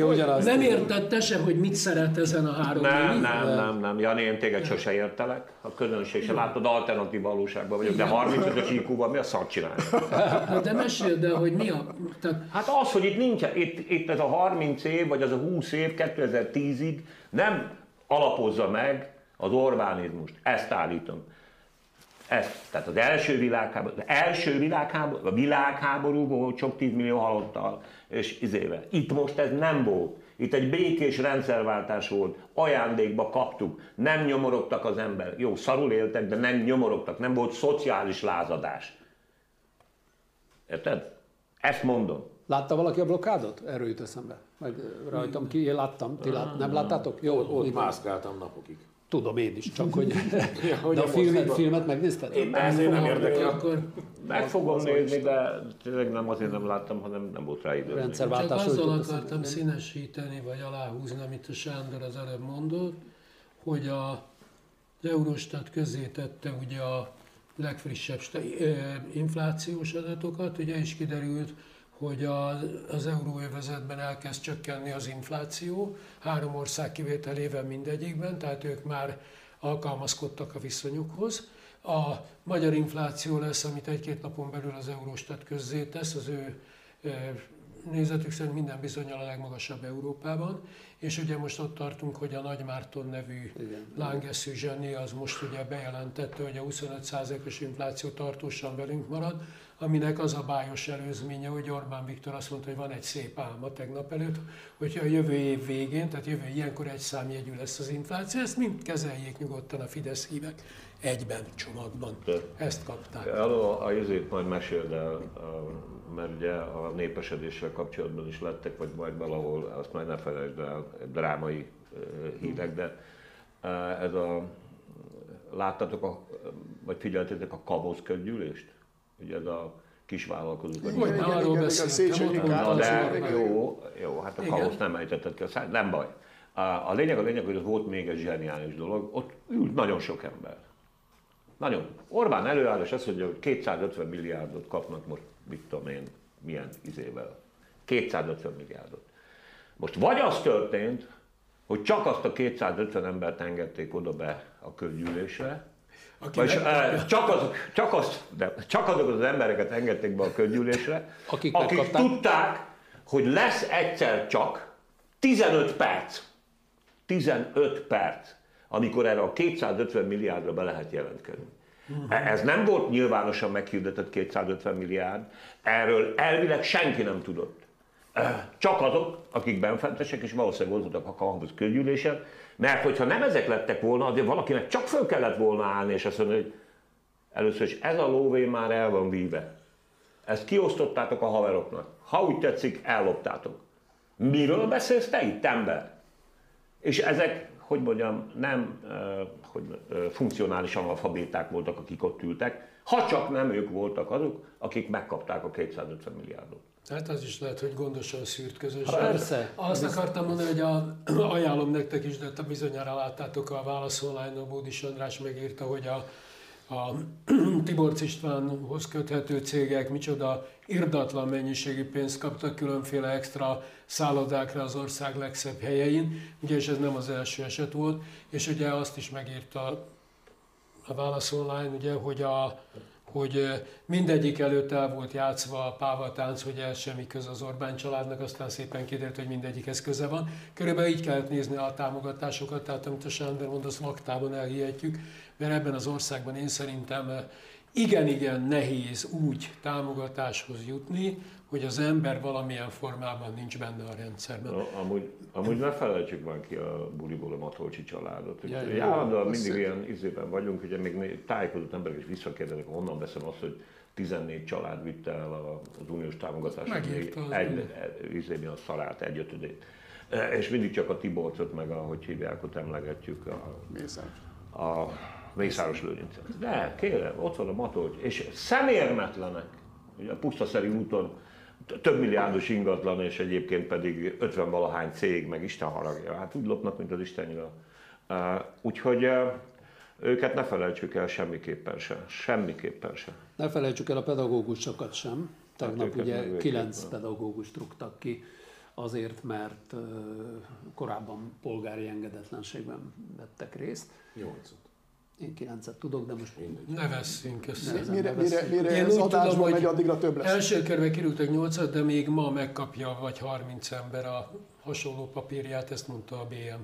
ugyanazt. nem érted te sem, hogy mit szeret ezen a három Nem, évi. nem, nem, nem. Jani, én téged sose értelek. A közönség se látod, alternatív valóságban vagyok. De Igen. 35-ös IQ-ban mi a szart csinálni? Hát de meséld el, hogy mi a... Tehát Hát az, hogy itt nincs, itt, itt ez a 30 év, vagy az a 20 év 2010-ig nem alapozza meg az Orbánizmust. Ezt állítom. Ez, tehát az első világháború, az első világháború, a világháború volt sok 10 millió halottal és izével. Itt most ez nem volt. Itt egy békés rendszerváltás volt, ajándékba kaptuk, nem nyomorogtak az ember. Jó, szarul éltek, de nem nyomorogtak, nem volt szociális lázadás. Érted? Ezt mondom. Látta valaki a blokkádot? Erről jut eszembe. Meg rajtam ki, én láttam. Ti lát, nem láttátok? Jó, Ott mászkáltam napokig. Tudom én is, csak hogy... hogy De a filmet, filmet megnézted? Én ezért nem érdekel. Akkor Meg fogom nézni, de tényleg nem azért nem láttam, hanem nem volt rá idő. csak Rendszerváltás azzal jutott akartam színesíteni, vagy aláhúzni, amit a Sándor az előbb mondott, hogy a, az Eurostat közé tette ugye a legfrissebb inflációs adatokat, ugye is kiderült, hogy a, az euróövezetben elkezd csökkenni az infláció, három ország kivételével mindegyikben, tehát ők már alkalmazkodtak a viszonyukhoz. A magyar infláció lesz, amit egy-két napon belül az Eurostat közzétesz, az ő nézetük szerint minden bizonyal a legmagasabb Európában, és ugye most ott tartunk, hogy a Nagy Márton nevű lángeszű zseni az most ugye bejelentette, hogy a 25%-os infláció tartósan velünk marad, aminek az a bájos előzménye, hogy Orbán Viktor azt mondta, hogy van egy szép álma tegnap előtt, hogyha a jövő év végén, tehát jövő ilyenkor egy számjegyű lesz az infláció, ezt mind kezeljék nyugodtan a Fidesz hívek egyben, csomagban. Ezt kapták. Arról a izét majd meséld el, a- mert ugye a népesedéssel kapcsolatban is lettek, vagy majd valahol, azt majd ne felejtsd el, drámai hírek, de ez a, láttatok, a, vagy figyeltétek a Kavosz közgyűlést? Ugye ez a kisvállalkozók. Igen, már igen, arról igen, beszéltem, Na de jó, jó, hát a Igen. kaosz nem ejtetted ki a száj, nem baj. A, a lényeg a lényeg, hogy ott volt még egy zseniális dolog, ott ült nagyon sok ember. Nagyon. Orbán előáll, és azt mondja, hogy 250 milliárdot kapnak most, mit tudom én, milyen izével. 250 milliárdot. Most vagy az történt, hogy csak azt a 250 embert engedték oda be a közgyűlésre, Aki vagy megkapja. eh, csak, az, csak, azt, de csak azokat az embereket engedték be a közgyűlésre, Akik akik tudták, hogy lesz egyszer csak 15 perc, 15 perc, amikor erre a 250 milliárdra be lehet jelentkezni. Ez nem volt nyilvánosan meghirdetett 250 milliárd, erről elvileg senki nem tudott. Csak azok, akik benfentesek, és valószínűleg ott voltak a Kampus közgyűlésen, mert hogyha nem ezek lettek volna, azért valakinek csak föl kellett volna állni, és azt mondani, hogy először is ez a lóvé már el van víve. Ezt kiosztottátok a haveroknak. Ha úgy tetszik, elloptátok. Miről beszélsz te itt, ember? És ezek, hogy mondjam, nem hogy, funkcionális analfabéták voltak, akik ott ültek, ha csak nem ők voltak azok, akik megkapták a 250 milliárdot. Hát az is lehet, hogy gondosan szűrt közösség. Hát persze. Azt akartam mondani, hogy a, ajánlom nektek is, de bizonyára láttátok a Válasz online Bódis András megírta, hogy a, a Tiborcs Istvánhoz köthető cégek micsoda irdatlan mennyiségű pénzt kaptak különféle extra szállodákra az ország legszebb helyein, ugye, és ez nem az első eset volt, és ugye azt is megírta a Válasz Online, ugye, hogy, a, hogy mindegyik előtt el volt játszva a pávatánc, hogy ez semmi köze az Orbán családnak, aztán szépen kiderült, hogy mindegyikhez köze van. Körülbelül így kellett nézni a támogatásokat, tehát amit a Sándor mond, azt laktában elhihetjük, mert ebben az országban én szerintem igen-igen nehéz úgy támogatáshoz jutni, hogy az ember valamilyen formában nincs benne a rendszerben. No, amúgy, amúgy ne felejtsük már ki a buliból a Matolcsi családot. Ja, állandóan mindig ilyen izében vagyunk, ugye még tájékozott emberek is visszakérdeznek, honnan veszem azt, hogy 14 család vitte el az uniós támogatást. Egy, egy, izémi a szarát, egyötödét. E, És mindig csak a Tiborcot, meg ahogy hívják, ott emlegetjük a, Mészáros. a Mészáros Lőrincet. De kérem, ott van a Matolcs, és szemérmetlenek. Ugye a Pusztaszerű úton több milliárdos ingatlan, és egyébként pedig 50 valahány cég, meg Isten haragja. Hát úgy lopnak, mint az Istennyila. Uh, Úgyhogy uh, őket ne felejtsük el semmiképpen se. Semmiképpen se. Ne felejtsük el a pedagógusokat sem. Tegnap őket ugye kilenc pedagógust rúgtak ki, azért, mert korábban polgári engedetlenségben vettek részt. Nyolcat. Én kilencet tudok, de most Ne vesszünk össze. Nehezen Mire, mire, mire Én ez úgy adásban tudom, hogy megy, addigra több lesz. Első körbe kerültek 8 de még ma megkapja vagy 30 ember a hasonló papírját, ezt mondta a BM.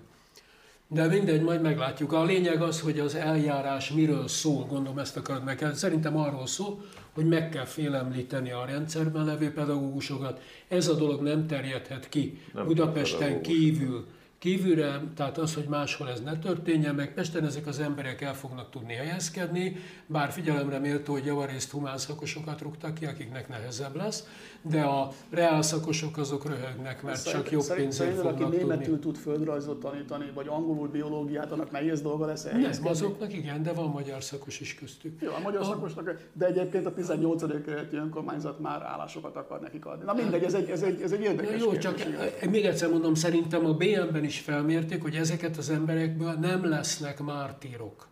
De mindegy, majd meglátjuk. A lényeg az, hogy az eljárás miről szól, gondolom ezt akarod meg. Szerintem arról szól, hogy meg kell félemlíteni a rendszerben levő pedagógusokat. Ez a dolog nem terjedhet ki Nem Budapesten kívül kívülre, tehát az, hogy máshol ez ne történjen meg, Pesten ezek az emberek el fognak tudni helyezkedni, bár figyelemre méltó, hogy javarészt humán szakosokat rúgtak ki, akiknek nehezebb lesz, de a reál szakosok azok röhögnek, mert Szerint- csak jobb pénzért szerinted, aki fognak németül tudni. tud földrajzot tanítani, vagy angolul biológiát, annak nehéz dolga lesz Nem, azoknak igen, de van magyar szakos is köztük. Jó, a magyar szakosnak, de egyébként a 18. kerületi önkormányzat már állásokat akar nekik adni. Na mindegy, ez egy, ez egy, ez egy érdekes jó, kérdés, csak igen. még egyszer mondom, szerintem a BM-ben is felmérték, hogy ezeket az emberekből nem lesznek mártírok.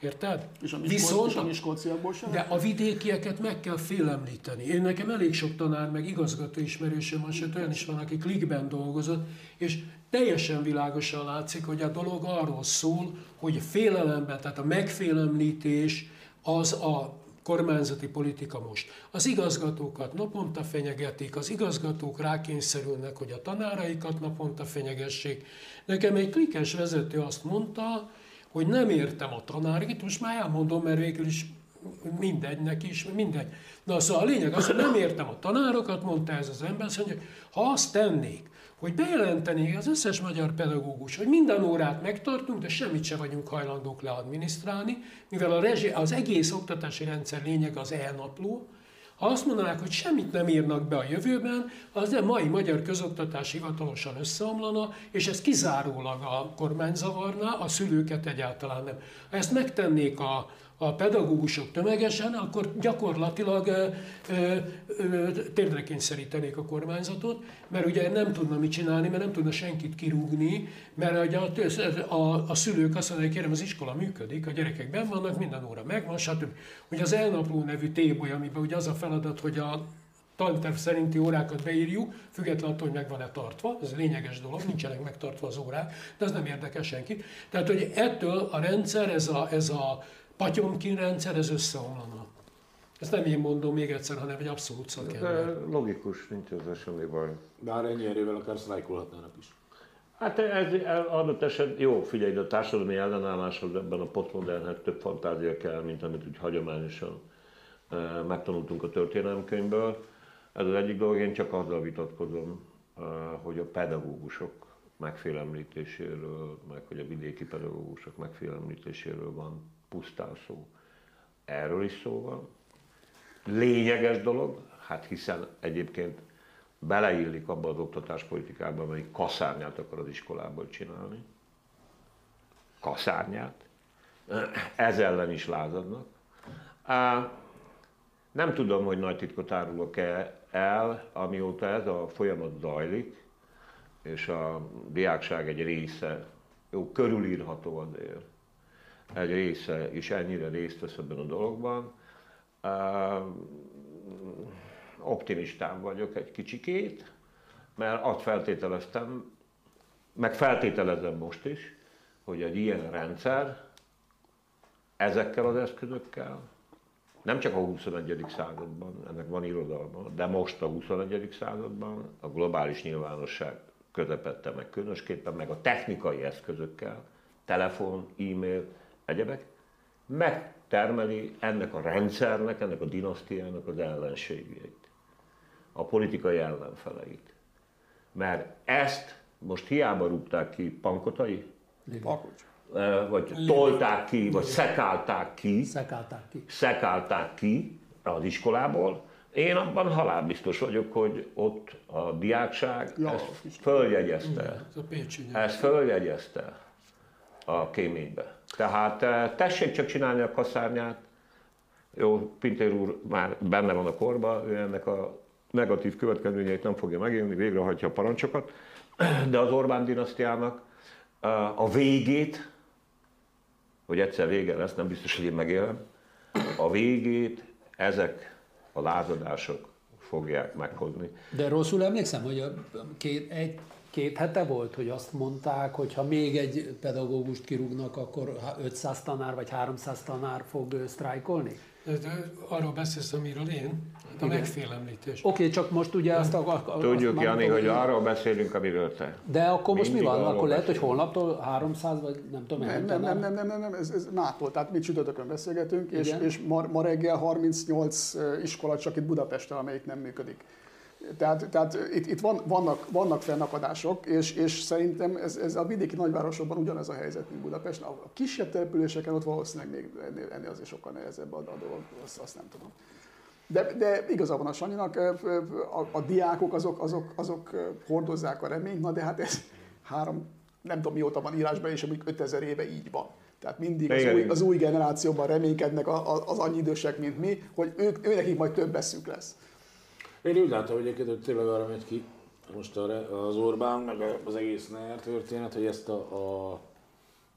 Érted? És a, Viszont és a sem? De a vidékieket meg kell félemlíteni. Én nekem elég sok tanár, meg igazgató ismerősöm van, sőt olyan is van, aki klikben dolgozott, és teljesen világosan látszik, hogy a dolog arról szól, hogy a félelemben, tehát a megfélemlítés az a kormányzati politika most. Az igazgatókat naponta fenyegetik, az igazgatók rákényszerülnek, hogy a tanáraikat naponta fenyegessék. Nekem egy klikes vezető azt mondta, hogy nem értem a tanárit, most már elmondom, mert végül is mindegy neki is, mindegy. Na szóval a lényeg az, hogy nem értem a tanárokat, mondta ez az ember, azt mondja, ha azt tennék, hogy bejelentenék az összes magyar pedagógus, hogy minden órát megtartunk, de semmit se vagyunk hajlandók leadminisztrálni, mivel a rezsi, az egész oktatási rendszer lényeg az e-napló, ha azt mondanák, hogy semmit nem írnak be a jövőben, az a mai magyar közoktatás hivatalosan összeomlana, és ez kizárólag a kormány zavarná, a szülőket egyáltalán nem. Ha ezt megtennék a, a pedagógusok tömegesen, akkor gyakorlatilag térdre kényszerítenék a kormányzatot, mert ugye nem tudna mit csinálni, mert nem tudna senkit kirúgni, mert ugye a, a, a szülők azt mondják, kérem, az iskola működik, a gyerekek benn vannak, minden óra megvan, stb. Ugye az elnapló nevű téboly, amiben ugye az a feladat, hogy a tanterv szerinti órákat beírjuk, függetlenül attól, hogy meg van-e tartva, ez lényeges dolog, nincsenek megtartva az órák, de ez nem érdekel senki. Tehát, hogy ettől a rendszer, ez a, ez a Patyomkin rendszer, ez összeomlana. Ezt nem én mondom még egyszer, hanem egy abszolút szakember. Logikus, nincs ez semmi baj. Bár ennyi erővel akár sztrájkolhatnának is. Hát ez, ez adott eset, jó, figyelj, de a társadalmi ellenálláshoz ebben a posztmodernhez több fantázia kell, mint amit úgy hagyományosan e, megtanultunk a történelemkönyvből. Ez az egyik dolog, én csak azzal vitatkozom, e, hogy a pedagógusok megfélemlítéséről, meg hogy a vidéki pedagógusok megfélemlítéséről van pusztán szó. Erről is szó van. Lényeges dolog, hát hiszen egyébként beleillik abba az oktatáspolitikába, amelyik kaszárnyát akar az iskolából csinálni. Kaszárnyát. Ez ellen is lázadnak. Nem tudom, hogy nagy titkot árulok-e el, amióta ez a folyamat zajlik, és a diákság egy része, jó, körülírható azért, része is ennyire részt vesz ebben a dologban. Optimistán vagyok egy kicsikét, mert azt feltételeztem, meg feltételezem most is, hogy egy ilyen rendszer ezekkel az eszközökkel, nem csak a 21. században, ennek van irodalma, de most a 21. században a globális nyilvánosság közepette meg különösképpen, meg a technikai eszközökkel, telefon, e-mail, egyebek, megtermeli ennek a rendszernek, ennek a dinasztiának az ellenségeit, a politikai ellenfeleit. Mert ezt most hiába rúgták ki Pankotai, Pakocs. eh, vagy tolták ki, vagy szekálták ki, Szekálták ki. szekálták ki az iskolából. Én abban halálbiztos vagyok, hogy ott a diákság Ja, ezt följegyezte. Ezt följegyezte a kéménybe. Tehát eh, tessék csak csinálni a kaszárnyát. Jó, Pintér úr már benne van a korba, ő ennek a negatív következményeit nem fogja megélni, végrehajtja a parancsokat, de az Orbán dinasztiának eh, a végét, hogy egyszer vége lesz, nem biztos, hogy én megélem, a végét ezek a lázadások fogják meghozni. De rosszul emlékszem, hogy a két, egy, két hete volt, hogy azt mondták, hogy ha még egy pedagógust kirúgnak, akkor 500 tanár vagy 300 tanár fog sztrájkolni? De, arról beszélsz, amiről én, hát a Igen. megfélemlítés. Oké, okay, csak most ugye azt a... a Tudjuk, azt Jani, hogy arról beszélünk, amiről te. De akkor most mi van? Akkor lehet, hogy beszélünk. holnaptól 300 vagy nem tudom, Nem, nem, nem, nem, nem, nem, nem, ez, ez NATO, tehát mi csütörtökön beszélgetünk, és, Igen. és ma, ma reggel 38 ö, iskola csak itt Budapesten, amelyik nem működik. Tehát, tehát itt, itt van, vannak, vannak fennakadások, és, és szerintem ez, ez a vidéki nagyvárosokban ugyanez a helyzet, mint Budapest. A kisebb településeken ott valószínűleg még ennél, ennél azért sokkal nehezebb a, a dolog, azt, azt nem tudom. De, de igazából a Sanyinak, a, a diákok azok, azok, azok hordozzák a reményt, na de hát ez három, nem tudom mióta van írásban, és amíg 5000 éve így van. Tehát mindig az, új, az új generációban reménykednek az annyi idősek, mint mi, hogy ők, ő nekik majd több eszük lesz. Én úgy látom egyébként, hogy tényleg arra megy ki most az Orbán, meg az egész NER történet, hogy ezt a, a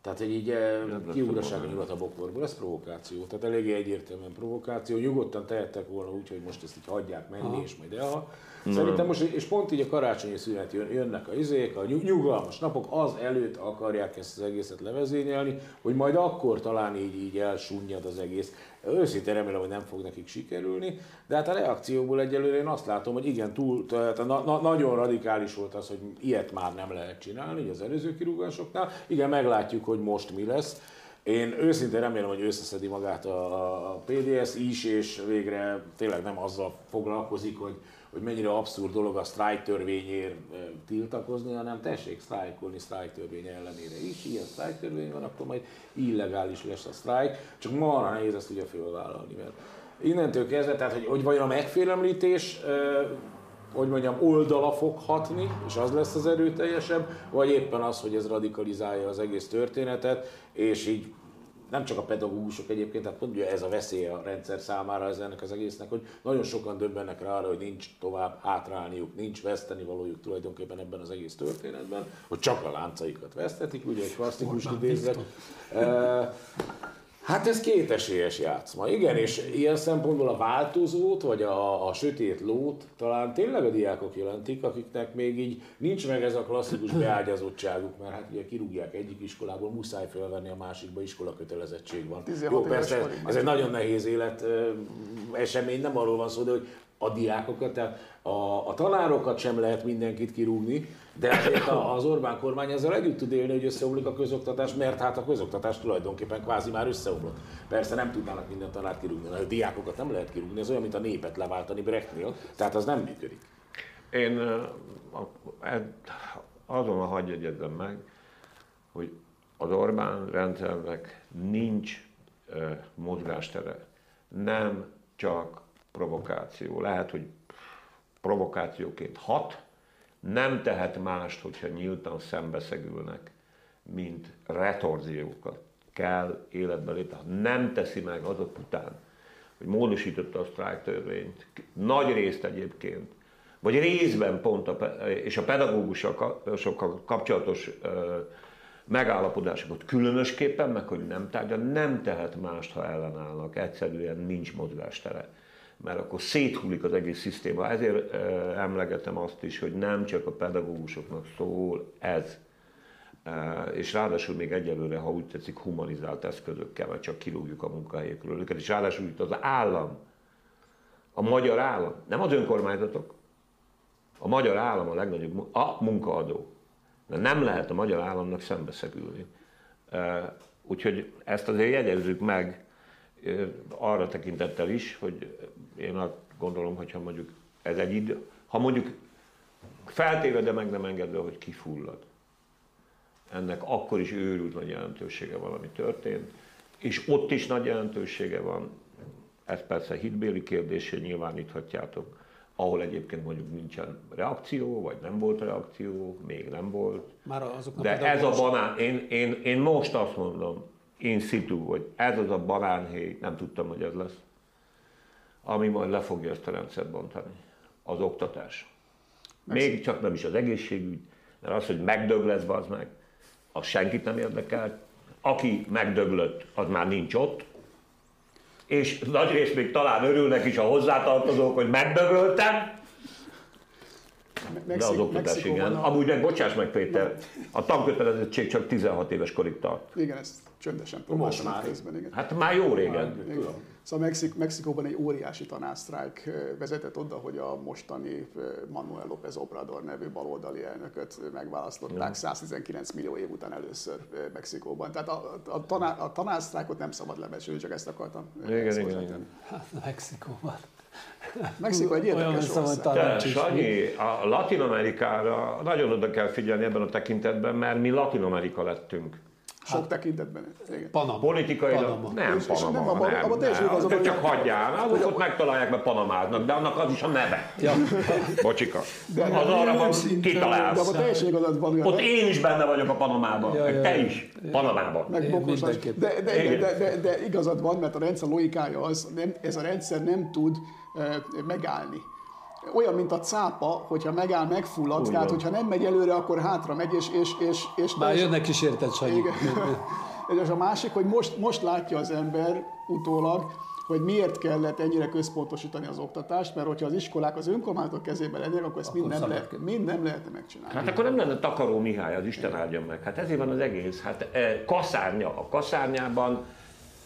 tehát, hogy így eh, kiúraság a nyugat a bokorból, ez provokáció. Tehát eléggé egyértelműen provokáció. Nyugodtan tehettek volna úgy, hogy most ezt így hagyják menni, Aha. és majd el. Szerintem most, és pont így a karácsonyi szünet jön, jönnek a izék, a nyugalmas napok, az előtt akarják ezt az egészet levezényelni, hogy majd akkor talán így, így elsunnyad az egész. Őszintén remélem, hogy nem fog nekik sikerülni, de hát a reakcióból egyelőre én azt látom, hogy igen, túl, tehát na, na, nagyon radikális volt az, hogy ilyet már nem lehet csinálni, az előző kirúgásoknál. Igen, meglátjuk, hogy most mi lesz. Én őszintén remélem, hogy összeszedi magát a, a PDS is, és végre tényleg nem azzal foglalkozik, hogy hogy mennyire abszurd dolog a sztrájk törvényért tiltakozni, hanem tessék sztrájkolni sztrájk törvény ellenére is. Ilyen sztrájk törvény van, akkor majd illegális lesz a sztrájk, csak marha nehéz ezt ugye fölvállalni, mert innentől kezdve, tehát hogy, hogy vajon a megfélemlítés hogy mondjam, oldala fog hatni, és az lesz az erőteljesebb, vagy éppen az, hogy ez radikalizálja az egész történetet, és így nem csak a pedagógusok egyébként, tehát ugye ez a veszély a rendszer számára ez ennek az egésznek, hogy nagyon sokan döbbennek rá arra, hogy nincs tovább hátrálniuk, nincs veszteni valójuk tulajdonképpen ebben az egész történetben, hogy csak a láncaikat vesztetik, ugye egy klasszikus idézet. Hát ez kétesélyes játszma, igen, és ilyen szempontból a változót, vagy a, a sötét lót talán tényleg a diákok jelentik, akiknek még így nincs meg ez a klasszikus beágyazottságuk, mert hát ugye kirúgják egyik iskolából, muszáj felvenni a másikba, iskola kötelezettség van. Jó, persze ez, ez egy nagyon nehéz élet esemény, nem arról van szó, de hogy a diákokat, tehát a, a tanárokat sem lehet mindenkit kirúgni, de azért az Orbán kormány ezzel együtt tud élni, hogy összeomlik a közoktatás, mert hát a közoktatás tulajdonképpen kvázi már összeomlott. Persze nem tudnának minden tanárt kirúgni, a diákokat nem lehet kirúgni, ez olyan, mint a népet leváltani Brechtnél, tehát az nem működik. Én azon a hagy meg, hogy az Orbán rendszernek nincs mozgástere. Nem csak provokáció. Lehet, hogy provokációként hat, nem tehet mást, hogyha nyíltan szembeszegülnek, mint retorziókat kell életbe lépni. Ha nem teszi meg azok után, hogy módosította a sztrájk törvényt, nagy részt egyébként, vagy részben pont, a, és a pedagógusokkal kapcsolatos megállapodásokat különösképpen, meg hogy nem tárgya, nem tehet mást, ha ellenállnak, egyszerűen nincs mozgástere mert akkor széthullik az egész szisztéma. Ezért emlegetem azt is, hogy nem csak a pedagógusoknak szól ez, és ráadásul még egyelőre, ha úgy tetszik, humanizált eszközökkel, mert csak kirúgjuk a munkahelyekről őket, és ráadásul itt az állam, a magyar állam, nem az önkormányzatok, a magyar állam a legnagyobb a munkaadó. De nem lehet a magyar államnak szembeszegülni. Úgyhogy ezt azért jegyezzük meg, arra tekintettel is, hogy én azt gondolom, hogyha mondjuk ez egy idő, ha mondjuk feltéve, de meg nem engedve, hogy kifullad, ennek akkor is őrült nagy jelentősége valami történt, és ott is nagy jelentősége van, ez persze hitbéli kérdésé nyilváníthatjátok, ahol egyébként mondjuk nincsen reakció, vagy nem volt reakció, még nem volt. Már azok De ez a banán, én, én, én most azt mondom, in situ, hogy ez az a banánhéj, nem tudtam, hogy ez lesz, ami majd le fogja ezt a rendszert bontani. Az oktatás. Még csak nem is az egészségügy, mert az, hogy megdög lesz, az meg, az senkit nem érdekel. Aki megdöglött, az már nincs ott. És nagyrészt még talán örülnek is a hozzátartozók, hogy megdögöltem. De az oktatás, igen. A... Amúgy meg, bocsáss meg Péter, a tankötelezettség csak 16 éves korig tart. Igen, ezt csöndesen Most már. Közben, igen. Hát már jó régen. Igen. Szóval Mexik- Mexikóban egy óriási tanásztrájk vezetett oda, hogy a mostani Manuel López Obrador nevű baloldali elnököt megválasztották ja. 119 millió év után először Mexikóban. Tehát a, a, taná, a tanásztrájkot nem szabad lebecsülni, csak ezt akartam. Igen, igen, igen. Hát Mexikóban. Mexikó egy érdekes ország. Sanyi, a Latin Amerikára nagyon oda kell figyelni ebben a tekintetben, mert mi Latin Amerika lettünk. Sok tekintetben. Igen. Panama. Politikailag Panama. nem És- és Panama, nem, abban- nem, abban teljesen van, De csak hagyjál, azok ott megtalálják, mert Panamáznak, de annak az is a neve. Ja. Bocsika. De- Az arra van, szinten- De kitalálsz. abban teljesen igazad van. Ott én is benne vagyok a Panamában, Ja, ja, te is, Panamában. meg de, de, de, Igen. de, de, de, igazad van, mert a rendszer logikája az, nem, ez a rendszer nem tud megállni. Olyan, mint a cápa, hogyha megáll, megfullad, Úgy tehát hogyha nem megy előre, akkor hátra megy, és, és, és, és Már jönnek is érted, Sanyi. Igen. És a másik, hogy most, most látja az ember utólag, hogy miért kellett ennyire központosítani az oktatást, mert hogyha az iskolák az önkormányzatok kezében lennének, akkor ezt mind nem, lehet, mind nem lehetne megcsinálni. Hát akkor nem lenne Takaró Mihály, az Isten áldjon meg. Hát ezért van az egész. Hát eh, kaszárnya. A kaszárnyában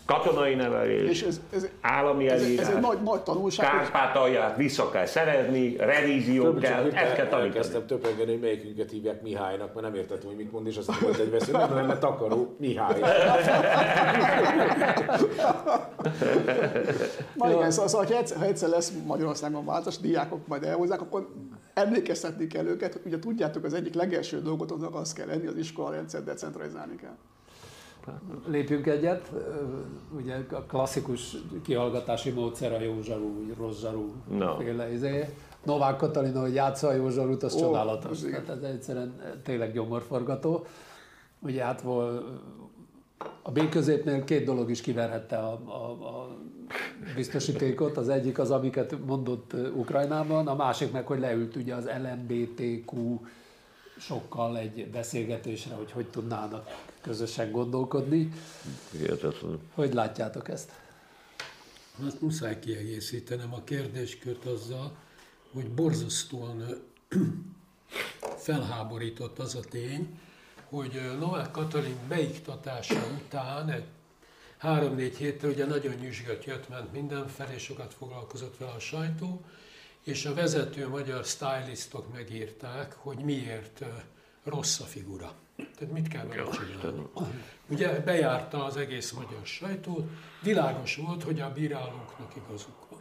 katonai nevelés, És ez, ez, állami ez, ez elírás, egy nagy, nagy tanulság, Kárpátalját vissza kell szerezni, revízió Több kell, csak ezt kell tanítani. elkezdtem töprengeni, hogy melyikünket hívják Mihálynak, mert nem értettem, hogy mit mond, és aztán volt egy veszély, nem lenne takaró Mihály. Na igen, szóval, szóval ha, egyszer, ha egyszer lesz Magyarországon változás, diákok majd elhozzák, akkor emlékeztetni kell őket, hogy ugye tudjátok, az egyik legelső dolgotoknak az kell lenni, az iskolarendszer decentralizálni kell. Lépjünk egyet. Ugye a klasszikus kihallgatási módszer a jó zsarú, rossz zsarú Na. féle izé. Novák Katalina, hogy játsza a jó zsarút, az Ó, csodálatos. igen. Tehát ez egyszerűen tényleg gyomorforgató. Ugye hát vol, a B középnél két dolog is kiverhette a, a, a biztosítékot. Az egyik az, amiket mondott Ukrajnában, a másik meg, hogy leült ugye az LMBTQ sokkal egy beszélgetésre, hogy hogy tudnának közösen gondolkodni. Hihetetlen. Hogy látjátok ezt? Azt muszáj kiegészítenem a kérdéskört azzal, hogy borzasztóan felháborított az a tény, hogy Novák Katalin beiktatása után egy három-négy héttel ugye nagyon nyüzsgött jött, ment mindenfelé, sokat foglalkozott vele a sajtó, és a vezető magyar stylistok megírták, hogy miért rossz a figura. Tehát mit kell vele csinálni. Ugye bejárta az egész magyar sajtót, világos volt, hogy a bírálóknak igazuk van.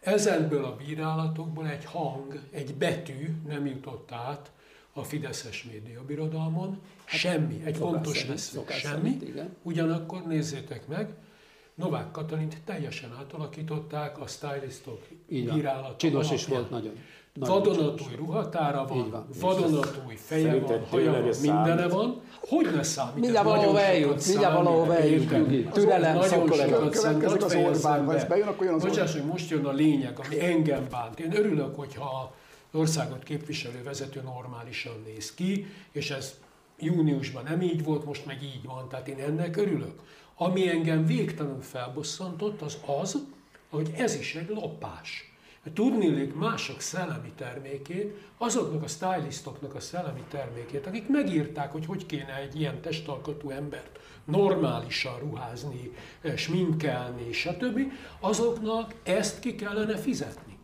Ezekből a bírálatokból egy hang, egy betű nem jutott át a Fideszes médiabirodalmon, semmi, egy fontos vesző, semmi. szerint, igen. Ugyanakkor nézzétek meg, Novák Katalint teljesen átalakították a stylistok bírálata Csinos is alapján. volt nagyon. Nagyon Vadonatúj ruhatára van, van. vadonatúj feje van, Szerinted haja van, tényleg ez mindene számít? van. Hogy ne számít? Mindjárt valahova eljut, mindjárt valahova eljut, Türelem, nagyon sokat az Orbán, ha ez bejön, akkor jön az Bocsáss, hogy most jön a lényeg, ami engem bánt. Én örülök, hogyha az országot képviselő vezető normálisan néz ki, és ez júniusban nem így volt, most meg így van, tehát én ennek örülök. Ami engem végtelenül felbosszantott, az az, hogy ez is egy lopás. Tudnélik mások szellemi termékét, azoknak a stylistoknak a szellemi termékét, akik megírták, hogy hogy kéne egy ilyen testalkatú embert normálisan ruházni, eh, sminkelni, stb., azoknak ezt ki kellene fizetni.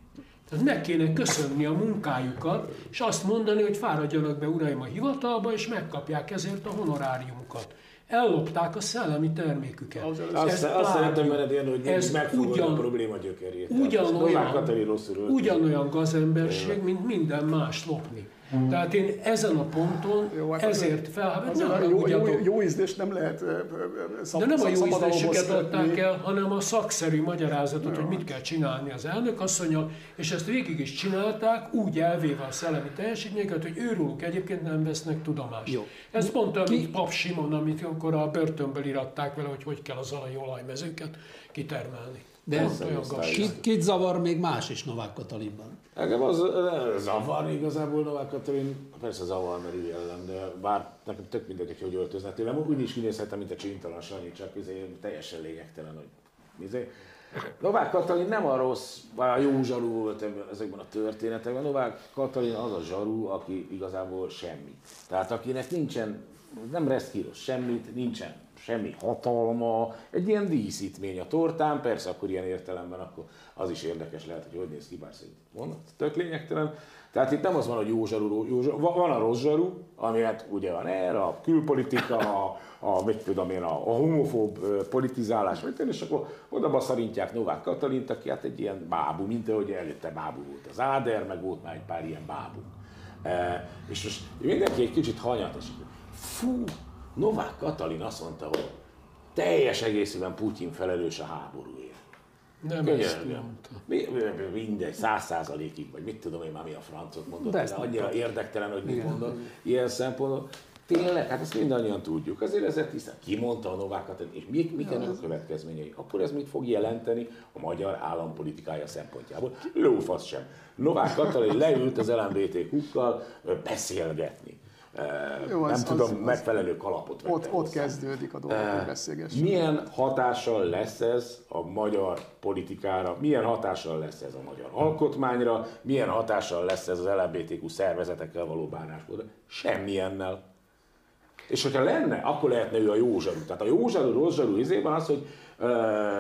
Tehát meg kéne köszönni a munkájukat, és azt mondani, hogy fáradjanak be uraim a hivatalba, és megkapják ezért a honoráriumukat. Ellopták a szellemi terméküket. Azt, Ez azt szeretem veled ilyen, hogy Ez megfogod a ugyan- probléma gyökerét. Ugyanolyan, ugyanolyan gazemberség, mint minden más lopni. Tehát én ezen a ponton Jó, hát ezért fel, Azért ne a jó, jó, jó ízlést nem lehet szab, De nem a jó ízléseket adták el, hanem a szakszerű magyarázatot, hogy mit kell csinálni az elnök asszonya, és ezt végig is csinálták, úgy elvéve a szellemi teljesítményeket, hogy őróluk egyébként nem vesznek tudomást. Jó. Ez pont olyan, mint Pap Simon, amit akkor a börtönből iratták vele, hogy hogy kell az alai olajmezőket kitermelni. De Pont olyan. Kit, kit zavar még más is Novák Katalinban? Engem az ö, zavar igazából Novák Katalin, persze zavar, mert ő ellen, de bár nekem tök mindegy, hogy hogy öltözne tőlem, úgy is kinézhetem, mint a csintalan Sanyi, csak izé, teljesen lényegtelen, hogy izé. Novák Katalin nem a rossz, vagy a jó zsarú volt ezekben a történetekben. Novák Katalin az a zsarú, aki igazából semmi. Tehát akinek nincsen nem reszkíroz semmit, nincsen semmi hatalma, egy ilyen díszítmény a tortán, persze akkor ilyen értelemben akkor az is érdekes lehet, hogy hogy néz ki, bár szerint mondott, tök lényegtelen. Tehát itt nem az van, hogy jó zsaru, jó zsaru, van a rossz zsaru, ami hát ugye van erre, a külpolitika, a, a, mit tudom én, a, a homofób politizálás, mit és akkor oda baszarintják Novák Katalint, aki hát egy ilyen bábú, mint ahogy előtte bábú volt az Áder, meg volt már egy pár ilyen bábú. E, és most mindenki egy kicsit hanyatos. Fú, Novák Katalin azt mondta, hogy teljes egészében Putyin felelős a háborúért. Nem ezt mondta. Mindegy, száz százalékig, vagy mit tudom én már mi a francot mondott, de, de annyira érdektelen, hogy mit mondott ilyen szempontból. Tényleg, hát ezt mindannyian tudjuk. Azért ezért hiszem, ki mondta a Novákat, és mik, mik ennek a következményei? Akkor ez mit fog jelenteni a magyar állampolitikája szempontjából? Lófasz sem. Novák Katalin leült az LMBTQ-kkal beszélgetni. Jó, nem az, tudom az, megfelelő kalapot Ott, ott kezdődik a dolog, beszélgessünk. Milyen hatással lesz ez a magyar politikára, milyen hatással lesz ez a magyar alkotmányra, milyen hatással lesz ez az LMBTQ szervezetekkel való bánásmódra? Semmiennel. És hogyha lenne, akkor lehetne ő a jó zsarú. Tehát a jó zsarú, rossz zsarú izében az, hogy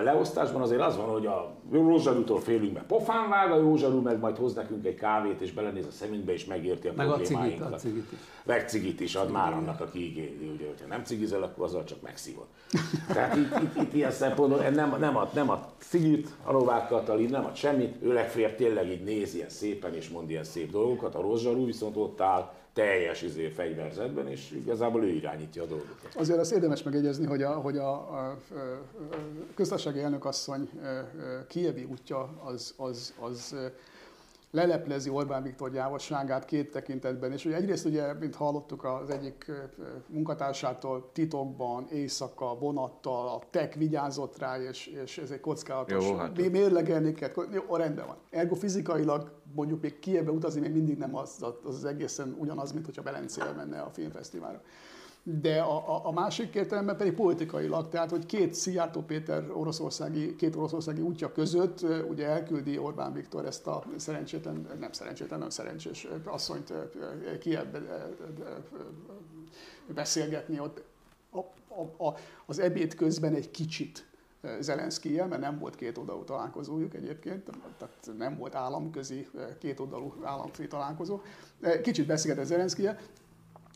leosztásban azért az van, hogy a Józsarútól félünk, mert pofán vág, a Józsarú meg majd hoz nekünk egy kávét, és belenéz a szemünkbe, és megérti a meg problémáinkat. A cigit, a cigit is. Meg cigit is, ad cigit már annak, aki igényli, ugye, hogyha nem cigizel, akkor azzal csak megszívod. Tehát itt, itt, itt ilyen szempontból nem, nem, ad, nem ad cigit a Novák Katalin, nem ad semmit, ő legfeljebb tényleg így néz ilyen szépen, és mond ilyen szép dolgokat, a Rózsarú viszont ott áll, teljes izé fegyverzetben, és igazából ő irányítja a dolgokat. Azért azt érdemes megegyezni, hogy a, hogy a, a, a köztársasági elnökasszony kievi útja az, az, az leleplezi Orbán Viktor gyávosságát két tekintetben. És ugye egyrészt ugye, mint hallottuk az egyik munkatársától, titokban, éjszaka, vonattal, a TEK vigyázott rá, és, és ez egy kockázatos. Jó, hát. Mérlegelni kell. Jó, rendben van. Ergo fizikailag mondjuk még Kievbe utazni még mindig nem az, az, az egészen ugyanaz, mint hogyha Belencére menne a filmfesztiválra. De a, a, a másik értelemben pedig politikailag, tehát hogy két Szijjártó Péter oroszországi, két oroszországi útja között ugye elküldi Orbán Viktor ezt a szerencsétlen, nem szerencsétlen, nem szerencsés asszonyt Kievbe beszélgetni ott. A, a, a, az ebéd közben egy kicsit Zelenszkijel, mert nem volt két oldalú találkozójuk egyébként, tehát nem volt államközi két oldalú államfő találkozó. Kicsit beszélgetett Zelenszkijel,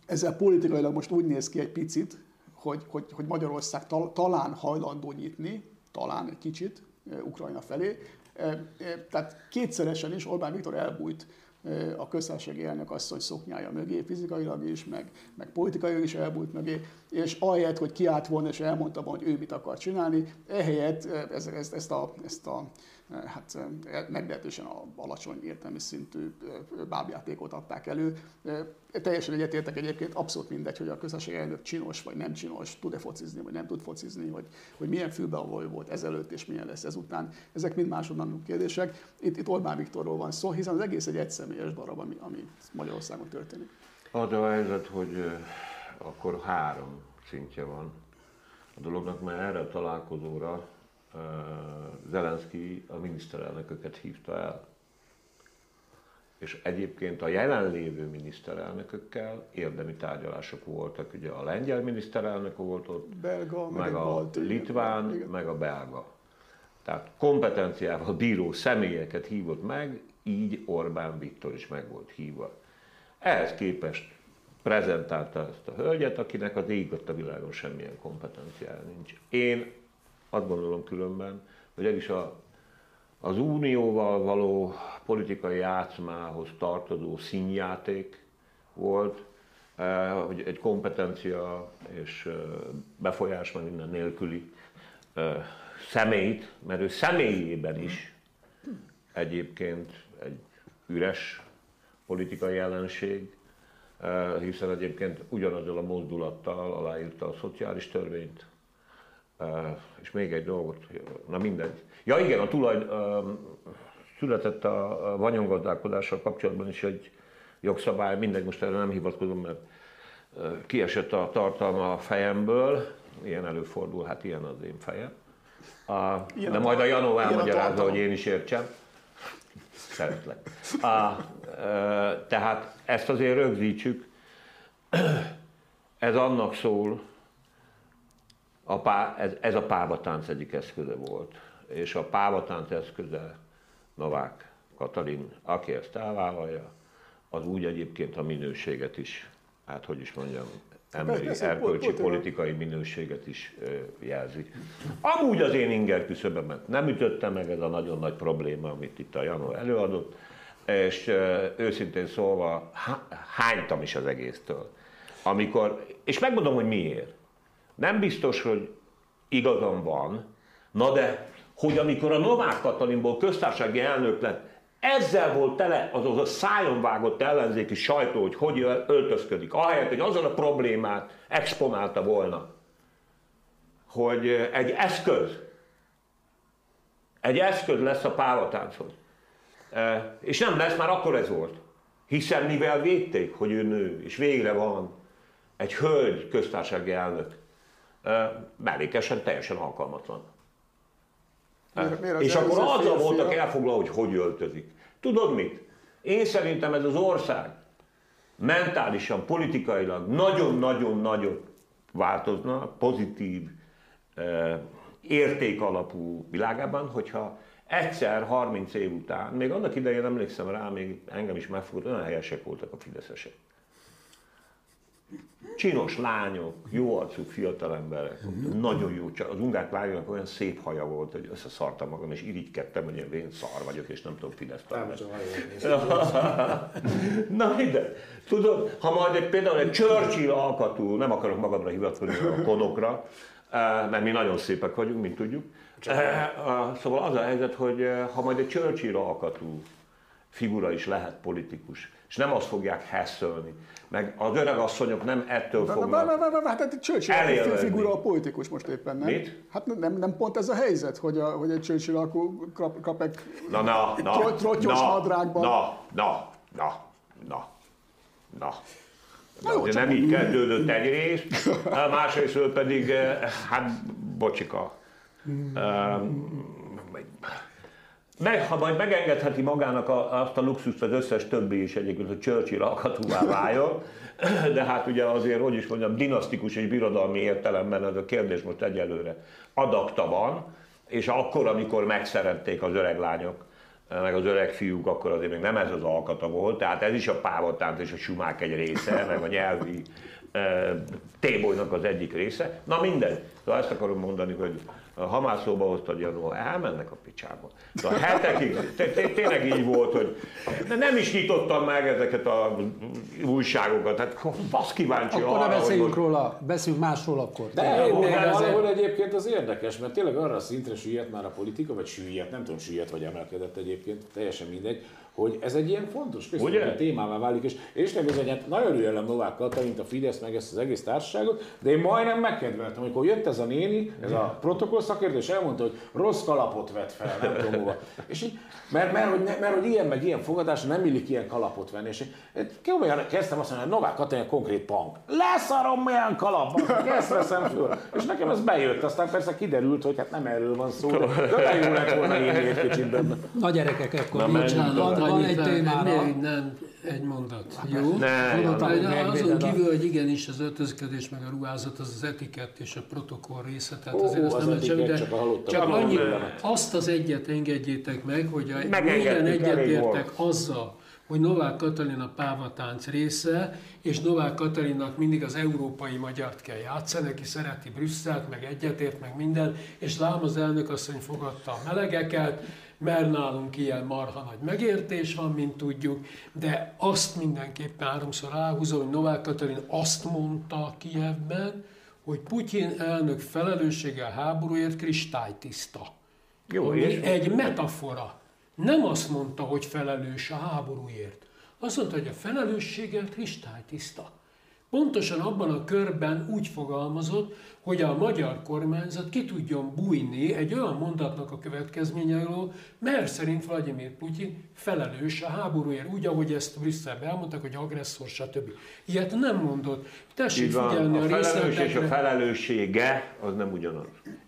ezzel politikailag most úgy néz ki egy picit, hogy, hogy, hogy Magyarország tal, talán hajlandó nyitni, talán egy kicsit Ukrajna felé. Tehát kétszeresen is Orbán Viktor elbújt a köztársasági elnök asszony szoknyája mögé, fizikailag is, meg, meg politikailag is elbújt mögé, és ahelyett, hogy kiállt volna és elmondta volna, hogy ő mit akar csinálni, ehelyett ezt, ezt, ezt a, ezt a hát meglehetősen alacsony értelmi szintű bábjátékot adták elő. Teljesen egyetértek egyébként, abszolút mindegy, hogy a közösség elnök csinos vagy nem csinos, tud-e focizni, vagy nem tud focizni, vagy hogy milyen fülbeavó volt ezelőtt és milyen lesz ezután. Ezek mind másodlagos kérdések. Itt, itt Orbán Viktorról van szó, hiszen az egész egy egyszemélyes darab, ami, ami Magyarországon történik. Az a helyzet, hogy akkor három szintje van a dolognak, mert erre a találkozóra Zelenszky a miniszterelnököket hívta el. És egyébként a jelenlévő miniszterelnökökkel érdemi tárgyalások voltak. Ugye a lengyel miniszterelnök volt ott, belga, meg, meg a balti, litván, igen. meg a belga. Tehát kompetenciával bíró személyeket hívott meg, így Orbán Viktor is meg volt hívva. Ehhez képest prezentálta ezt a hölgyet, akinek az ég a világon semmilyen kompetenciája nincs. Én azt gondolom különben, hogy ez is a, az unióval való politikai játszmához tartozó színjáték volt, eh, hogy egy kompetencia és eh, befolyás meg minden nélküli eh, személyt, mert ő személyében is egyébként egy üres politikai jelenség, hiszen egyébként ugyanazzal a mozdulattal aláírta a szociális törvényt, és még egy dolgot, na mindegy. Ja igen, a tulaj, született a vagyongazdálkodással kapcsolatban is egy jogszabály, mindegy, most erre nem hivatkozom, mert kiesett a tartalma a fejemből, ilyen előfordul, hát ilyen az én fejem. A, de majd a Janó elmagyarázza, hogy én is értsem. Szeretlek. A, tehát ezt azért rögzítsük. ez annak szól, a pá, ez, ez a pávatánc egyik eszköze volt. És a pávatánc eszköze Novák Katalin, aki ezt elvállalja, az úgy egyébként a minőséget is, hát hogy is mondjam, emberi, Persze, erkölcsi, politikai minőséget is jelzi. Amúgy az én inger küszöbömet nem ütötte meg ez a nagyon nagy probléma, amit itt a Janó előadott, és őszintén szólva há- hánytam is az egésztől. Amikor, és megmondom, hogy miért. Nem biztos, hogy igazam van, na de, hogy amikor a Novák Katalinból köztársasági elnök lett, ezzel volt tele az, az a szájon vágott ellenzéki sajtó, hogy hogy öltözködik, ahelyett, hogy azon a problémát exponálta volna, hogy egy eszköz, egy eszköz lesz a pávatánchoz. E, És nem lesz, már akkor ez volt. Hiszen mivel védték, hogy ő nő, és végre van egy hölgy köztársasági elnök, mellékesen teljesen alkalmatlan. Miért- és akkor azzal voltak elfoglalva, hogy hogy öltözik. Tudod mit? Én szerintem ez az ország mentálisan, politikailag nagyon-nagyon-nagyon változna, pozitív, értékalapú világában, hogyha egyszer, 30 év után, még annak idején emlékszem rá, még engem is megfogott, olyan helyesek voltak a fideszesek. Csinos lányok, jó arcú fiatal emberek, nagyon jó, csak az ungák lányoknak olyan szép haja volt, hogy összeszartam magam, és irigykedtem, hogy én szar vagyok, és nem tudom Fidesz Na ide, tudod, ha majd egy, például egy Churchill alkatú, nem akarok magamra hivatkozni a konokra, eh, mert mi nagyon szépek vagyunk, mint tudjuk. Eh, a- Szóval az a helyzet, hogy eh, ha majd egy Churchill alkatú figura is lehet politikus, és nem azt fogják heszölni, meg az öreg asszonyok nem ettől fognak. Hát egy Churchill figura a politikus most éppen, nem? Mit? Hát nem, nem pont ez a helyzet, hogy, a, hogy egy Churchill kap, kap egy... Na, na, na, Tro- trottyos na, nadrágban. Na, na, na, na, na. Na jó, nem így kezdődött egyrészt, másrészt pedig, eh, hát bocsika. Eh, Meg, ha majd megengedheti magának a, azt a luxust az összes többi is egyébként, hogy Churchill alkatúvá váljon, de hát ugye azért, hogy is mondjam, dinasztikus és birodalmi értelemben ez a kérdés most egyelőre adakta van, és akkor, amikor megszerették az öreg lányok, meg az öreg fiúk, akkor azért még nem ez az alkata volt, tehát ez is a pávatánc és a sumák egy része, meg a nyelvi tébolynak az egyik része. Na mindegy. Szóval ezt akarom mondani, hogy ha már szóba hoztad Janó, elmennek a picsába. Szóval hetekig, té- té- tényleg így volt, hogy de nem is nyitottam meg ezeket a újságokat, hát basz kíváncsi Akkor ne arra, hogy beszéljünk most- róla, beszéljünk másról akkor. De, de, azért- valahol egyébként az érdekes, mert tényleg arra a szintre süllyedt már a politika, vagy süllyedt, nem tudom, süllyedt vagy emelkedett egyébként, teljesen mindegy, hogy ez egy ilyen fontos központi témává válik, és és nem bizony, hát nagyon ügyelem Novák Katalint, a Fidesz, meg ezt az egész társaságot, de én majdnem megkedveltem, amikor jött ez a néni, ez a protokoll szakértő, és elmondta, hogy rossz kalapot vett fel, nem tudom hova. És így, mert, mert, hogy, ne- mert, hogy ilyen meg ilyen fogadás, nem illik ilyen kalapot venni. És én komolyan kezdtem azt mondani, hogy Novák Katalin a konkrét punk. Leszarom milyen kalapban, ezt veszem föl. És nekem ez bejött, aztán persze kiderült, hogy hát nem erről van szó, de, de jó lett volna írni egy kicsit benne. Na gyerekek, akkor Na, nincs, menjünk van, egy témára. Nem, nem, egy mondat. Jó? Ne, hogy Azon kívül, hogy igenis az öltözködés meg a ruházat, az az etikett és a protokoll része, tehát Ó, azért az nem lehet semmi, de csak csak annyi, azt az egyet engedjétek meg, hogy a elég egyetértek azzal, hogy Novák Katalin a pávatánc része, és Novák Katalinnak mindig az európai magyart kell játszani, aki szereti Brüsszelt, meg egyetért, meg minden, és lám az elnök asszony fogadta a melegeket, mert nálunk ilyen marha nagy megértés van, mint tudjuk, de azt mindenképpen háromszor ráhúzom, hogy Novák Katalin azt mondta Kijevben, hogy Putyin elnök felelőssége a háborúért kristálytiszta. Jó, Ami és? egy metafora. Nem azt mondta, hogy felelős a háborúért. Azt mondta, hogy a felelősséggel kristálytiszta. Pontosan abban a körben úgy fogalmazott, hogy a magyar kormányzat ki tudjon bújni egy olyan mondatnak a következményeiről, mert szerint Vladimir Putyin felelős a háborúért, úgy, ahogy ezt Brüsszelben elmondták, hogy agresszor, stb. Ilyet nem mondott. Tessék figyelni a a felelős és a felelőssége az nem ugyanaz.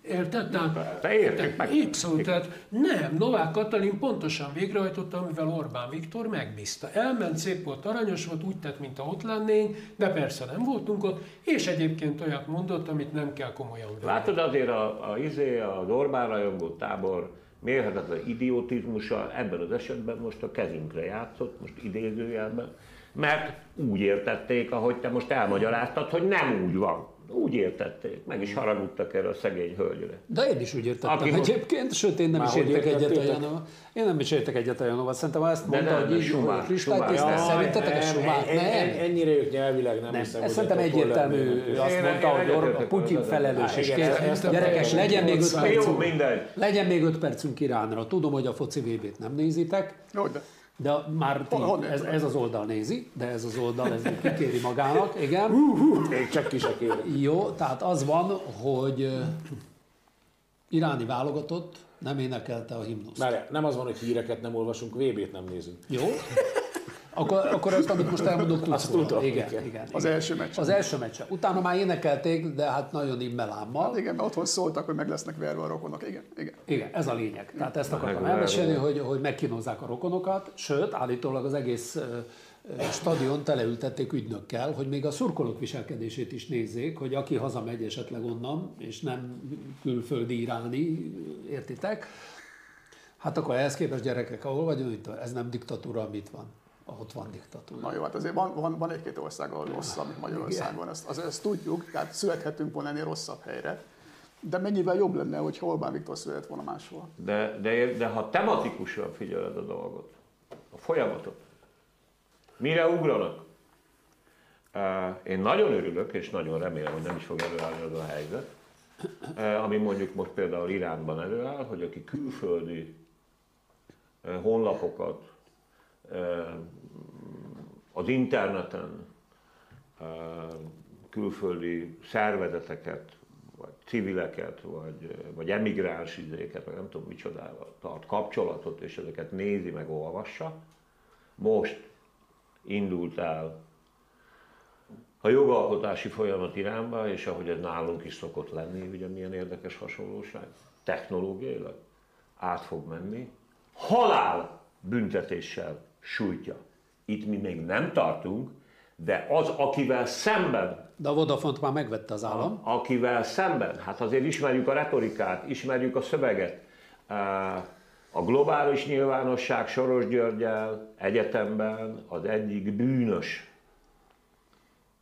Érted? Tehát, Te értjük meg. Abszolút, tehát nem, Novák Katalin pontosan végrehajtotta, amivel Orbán Viktor megbízta. Elment, szép volt, aranyos volt, úgy tett, mint ott lennénk, de persze nem voltunk ott, és egyébként olyat mondott, amit nem kell komolyan venni. Látod azért a, a, izé, az Orbán rajongó tábor mérhetetlen idiotizmusa ebben az esetben most a kezünkre játszott, most idézőjelben, mert úgy értették, ahogy te most elmagyaráztad, hogy nem úgy van. Úgy értették, meg is haragudtak erre a szegény hölgyre. De én is úgy értettem Aki most- egyébként, sőt én nem Már is értek egyet? Janova. Én nem is értek egyet a Janova. Szerintem ezt De mondta, nem, hogy így Schumann, kristálytisztán, szerintetek Schumann? en- en- Nem. Ennyire ők nyelvileg nem, Nem, hiszem, hogy szerintem egyértelmű, azt mondta, hogy Orbán Putyin felelős, és Gyerekek, legyen még 5 Jó, Jó, percünk. Legyen még 5 percünk Iránra. Tudom, hogy a foci VB-t nem nézitek, Jó, de de már ti, ez, ez az oldal nézi, de ez az oldal, ez kikéri magának, igen. Még csak ki se kérem. Jó, tehát az van, hogy iráni válogatott nem énekelte a himnuszt. Várjál, nem az van, hogy híreket nem olvasunk, VB-t nem nézünk. Jó? Akkor, akkor azt, amit most elmondok, tudsz Azt tudom, igen, igen. igen, az első meccs. Az első meccse. Utána már énekelték, de hát nagyon immelámmal. Hát igen, mert otthon szóltak, hogy meg lesznek verve a rokonok. Igen, igen. Igen, ez a lényeg. Tehát ezt akartam elmesélni, hogy, hogy megkínozzák a rokonokat, sőt, állítólag az egész stadion teleültették ügynökkel, hogy még a szurkolók viselkedését is nézzék, hogy aki hazamegy esetleg onnan, és nem külföldi iráni, értitek, hát akkor ehhez képest gyerekek, ahol vagyunk, itt, ez nem diktatúra, amit van. Ott van diktatúra. Na jó, hát azért van, van, van egy-két ország, ahol rosszabb, mint Magyarországon, ezt, az, ezt tudjuk, tehát születhetünk volna ennél rosszabb helyre. De mennyivel jobb lenne, hogy Orbán Viktor született volna máshol. De, de, de ha tematikusan figyeled a dolgot, a folyamatot, mire ugranak? Én nagyon örülök, és nagyon remélem, hogy nem is fog előállni az a helyzet, ami mondjuk most például Iránban előáll, hogy aki külföldi honlapokat az interneten, külföldi szervezeteket, vagy civileket, vagy, vagy emigráns izéket, vagy nem tudom micsodával tart kapcsolatot, és ezeket nézi meg olvassa. Most indult el a jogalkotási folyamat irányba, és ahogy ez nálunk is szokott lenni, ugye milyen érdekes hasonlóság, technológiailag át fog menni, halál büntetéssel sújtja. Itt mi még nem tartunk, de az, akivel szemben De a Vodafont már megvette az állam. akivel szemben, hát azért ismerjük a retorikát, ismerjük a szöveget. A globális nyilvánosság Soros Györgyel egyetemben az egyik bűnös,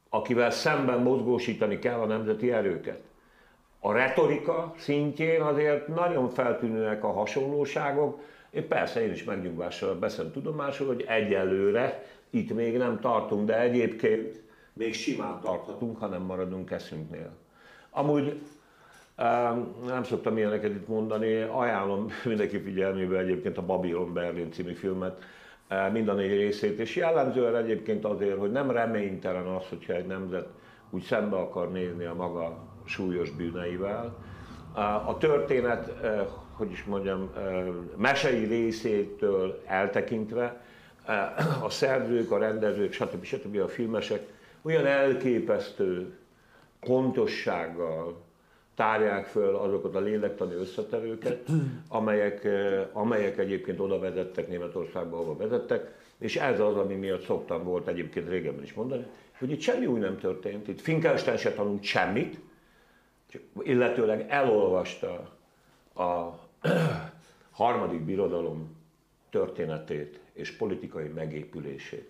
akivel szemben mozgósítani kell a nemzeti erőket. A retorika szintjén azért nagyon feltűnőek a hasonlóságok. Én persze én is megnyugvással veszem tudomásul, hogy egyelőre itt még nem tartunk, de egyébként még simán tarthatunk, ha nem maradunk eszünknél. Amúgy em, nem szoktam ilyeneket itt mondani, ajánlom mindenki figyelmébe egyébként a Babylon Berlin című filmet, eh, mind a négy részét, és jellemzően egyébként azért, hogy nem reménytelen az, hogyha egy nemzet úgy szembe akar nézni a maga súlyos bűneivel. A történet, eh, hogy is mondjam, mesei részétől eltekintve, a szerzők, a rendezők, stb. stb. a filmesek olyan elképesztő pontossággal tárják föl azokat a lélektani összetevőket, amelyek, amelyek egyébként oda vezettek Németországba, ahova vezettek, és ez az, ami miatt szoktam volt egyébként régebben is mondani, hogy itt semmi új nem történt, itt Finkelstein se tanult semmit, illetőleg elolvasta a harmadik birodalom történetét és politikai megépülését.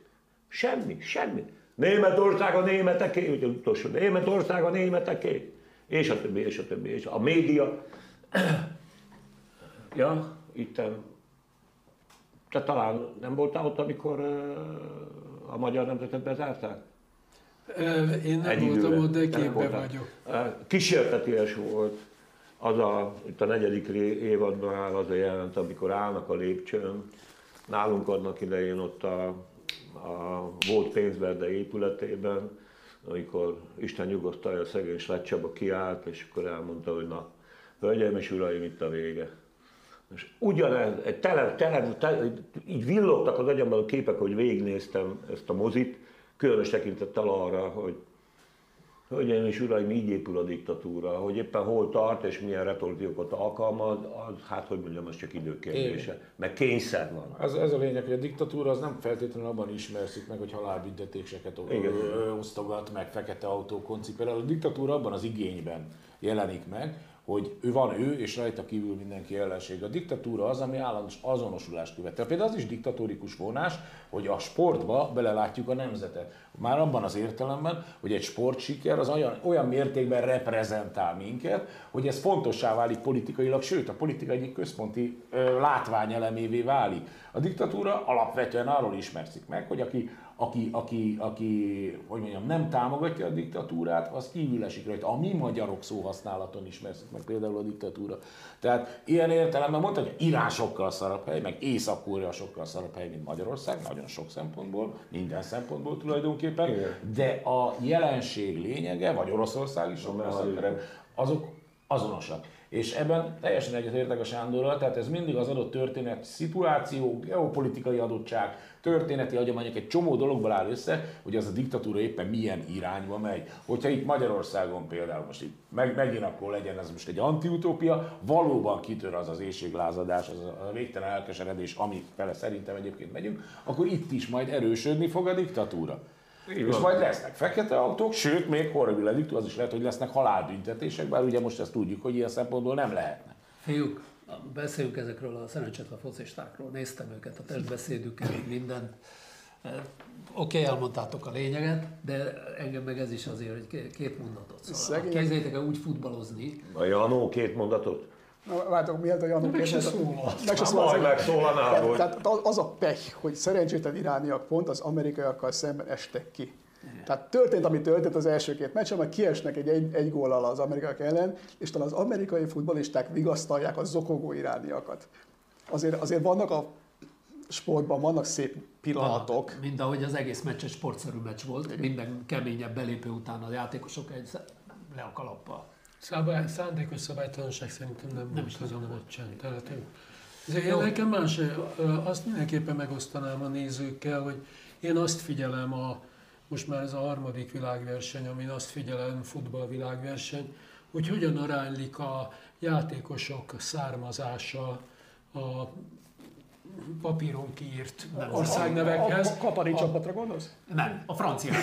Semmi, semmi. Németország a németeké, ugye utolsó, Németország a németeké, és a többi, és a többi, és a média. ja, itten. Te talán nem voltál ott, amikor a magyar nemzetet bezárták? Én nem Egy voltam időre. ott, de képbe vagyok. Kísérteties volt az a, itt a negyedik évadban áll az a jelent, amikor állnak a lépcsőn. Nálunk annak idején ott a, a volt pénzverde épületében, amikor Isten nyugosztalja a szegény Slecsaba kiállt, és akkor elmondta, hogy na, hölgyeim és uraim, itt a vége. És ugyanez, egy tele, tele, tele, így villogtak az agyamban a képek, hogy végignéztem ezt a mozit, különös tekintettel arra, hogy Hölgyeim és uraim, így épül a diktatúra, hogy éppen hol tart és milyen retorziókat alkalmaz, az, hát hogy mondjam, az csak időkérdése. Meg kényszer van. Ez, ez a lényeg, hogy a diktatúra az nem feltétlenül abban ismerszik meg, hogy halálbüntetéseket osztogat, meg fekete autó koncipál. A diktatúra abban az igényben jelenik meg, hogy ő van ő, és rajta kívül mindenki ellenség. A diktatúra az, ami állandós azonosulást követel. Például az is diktatórikus vonás, hogy a sportba belelátjuk a nemzetet. Már abban az értelemben, hogy egy sportsiker az olyan, olyan mértékben reprezentál minket, hogy ez fontossá válik politikailag, sőt a politika egyik központi ö, látványelemévé válik. A diktatúra alapvetően arról ismerszik meg, hogy aki, aki, aki, aki hogy mondjam, nem támogatja a diktatúrát, az kívül esik rajta. A mi magyarok szóhasználaton ismerszik meg például a diktatúra. Tehát ilyen értelemben mondta, hogy Irán sokkal szarabb hely, meg Észak-Korea sokkal szarabb hely, mint Magyarország, nagyon sok szempontból, minden szempontból tulajdonképpen, Igen. de a jelenség lényege, vagy Oroszország is sokkal szarabb azok azonosak. És ebben teljesen egyetértek a Sándorral, tehát ez mindig az adott történet, szituáció, geopolitikai adottság, történeti hagyományok, egy csomó dologból áll össze, hogy az a diktatúra éppen milyen irányba megy. Hogyha itt Magyarországon például most itt meg, megint akkor legyen ez most egy antiutópia, valóban kitör az az éjséglázadás, az a végtelen elkeseredés, ami fele szerintem egyébként megyünk, akkor itt is majd erősödni fog a diktatúra. Így És van. majd lesznek fekete autók, sőt, még horribil ediktu, az is lehet, hogy lesznek halálbüntetések, bár ugye most ezt tudjuk, hogy ilyen szempontból nem lehetne. Fiúk, beszéljünk ezekről a szerencsétlen focistákról. Néztem őket, a testbeszédüket, mindent. Oké, okay, elmondtátok a lényeget, de engem meg ez is azért, hogy ké- két mondatot. Szóval, Szegények. képzeljétek el úgy futballozni, A Janó két mondatot? Na, Várjátok, miért a Janó Meg se szólal. Meg se szólal. majd Tehát, tehát az a pech, hogy szerencsétlen irániak pont az amerikaiakkal szemben estek ki. Tehát történt, ami történt az első két meccsen, majd kiesnek egy, egy, egy góllal az amerikaiak ellen, és talán az amerikai futballisták vigasztalják a zokogó irániakat. Azért, azért vannak a sportban vannak szép pillanatok. mind ahogy az egész meccs egy sportszerű meccs volt, minden keményebb belépő után a játékosok egy le a kalappal. Szabály, szándékos szabálytalanság szerintem nem, nem volt azon a meccsen. Tehát, ezért én nekem más, azt mindenképpen megosztanám a nézőkkel, hogy én azt figyelem a, most már ez a harmadik világverseny, amin azt figyelem, futballvilágverseny, hogy hogyan aránylik a játékosok származása a papíron kiírt országnevekhez. A katari csapatra gondolsz? Nem, a franciában.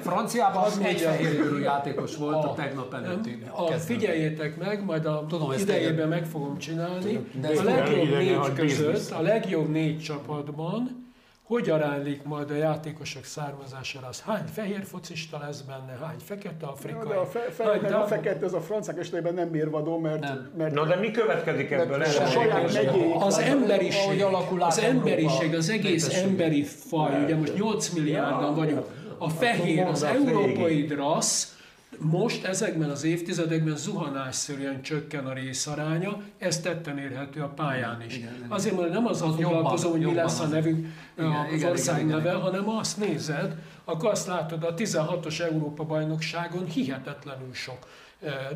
Franciában Az egy fehérjű játékos volt a, tegnap nem, előtti a, kezdőben. figyeljétek meg, majd a Tudom, idejében meg fogom csinálni. De a legjobb négy között, a legjobb négy csapatban hogy aránylik majd a játékosok származására? Az hány fehér focista lesz benne, hány fekete Ja, afrikai, de a, fe, fe, hány meg a fekete, az a franciák esetében nem mérvadó, mert, Nem. mert Na de mi következik ebből? Mert Erre saját mondjuk. megyék az emberiség, alakul az emberiség, az egész emberi faj, ugye most 8 milliárdan vagyunk, a fehér, az európai rassz, most ezekben az évtizedekben zuhanásszerűen csökken a részaránya, ez tetten érhető a pályán is. Azért mondom, nem azzal Jobban, foglalkozom, hogy mi lesz a az. nevünk Igen, az igen, ország igen, igen, neve, igen. hanem azt nézed, akkor azt látod a 16-os Európa bajnokságon hihetetlenül sok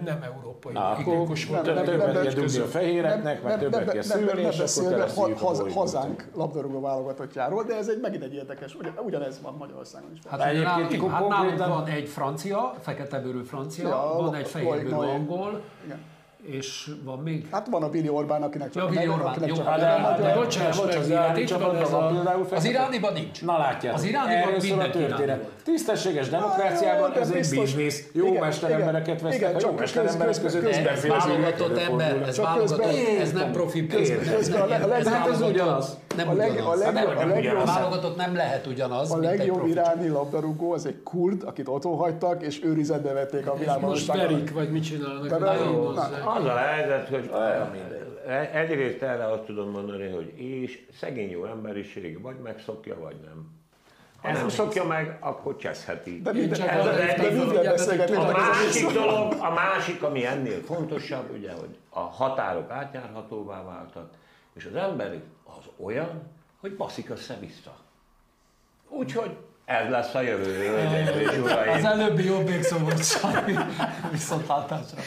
nem európai Na, akkor volt. a többet kell dugni a fehéreknek, meg többet kell szülni, és akkor hazánk labdarúgó válogatottjáról, de ez egy megint egy érdekes, ugy- ugyanez van Magyarországon is. Hát, Egyébként nálunk, hát konkrétan- van egy francia, feketebőrű francia, van egy fehérbőrű angol, és van még? Hát van a Billy Orbán, akinek csak Ja, Billy Orbán, akinek jó. csak Hát a de- de- de- meg, az de hát iráni csapatban van például Az irániban nincs. Na látjátok, Az irániban erről szól a történet. Tisztességes demokráciában de ez egy biznisz. Jó igen, mesterembereket vesznek, igen, a jó csak mesteremberek között közben- mindenféle válogatott ember, ez Csak válogatott, ez nem profi ez ez Hát ez ugyanaz. Nem A leg- a ugyanaz. legjobb- Nem a legjobb- ugyanaz. a válogatott nem lehet ugyanaz, A mint egy legjobb iráni labdarúgó az egy kurd, akit otthon hagytak, és őrizetbe vették a Most világbajnokságon. verik, vagy mit csinálnak. Az a helyzet, hogy Olyan mindegy. egyrészt erre azt tudom mondani, hogy és szegény jó emberiség vagy megszokja, vagy nem. Ha nem szokja meg, akkor cseszheti. De minden, csak ez fel de minden beszélgetésben A másik dolog, a másik, ami ennél fontosabb, ugye, hogy a határok átjárhatóvá váltak, és az ember az olyan, hogy baszik össze-vissza. Úgyhogy ez lesz a jövő, hölgyeim és uraim. Az előbbi jobbik szó volt, Sanyi. Viszontlátásra.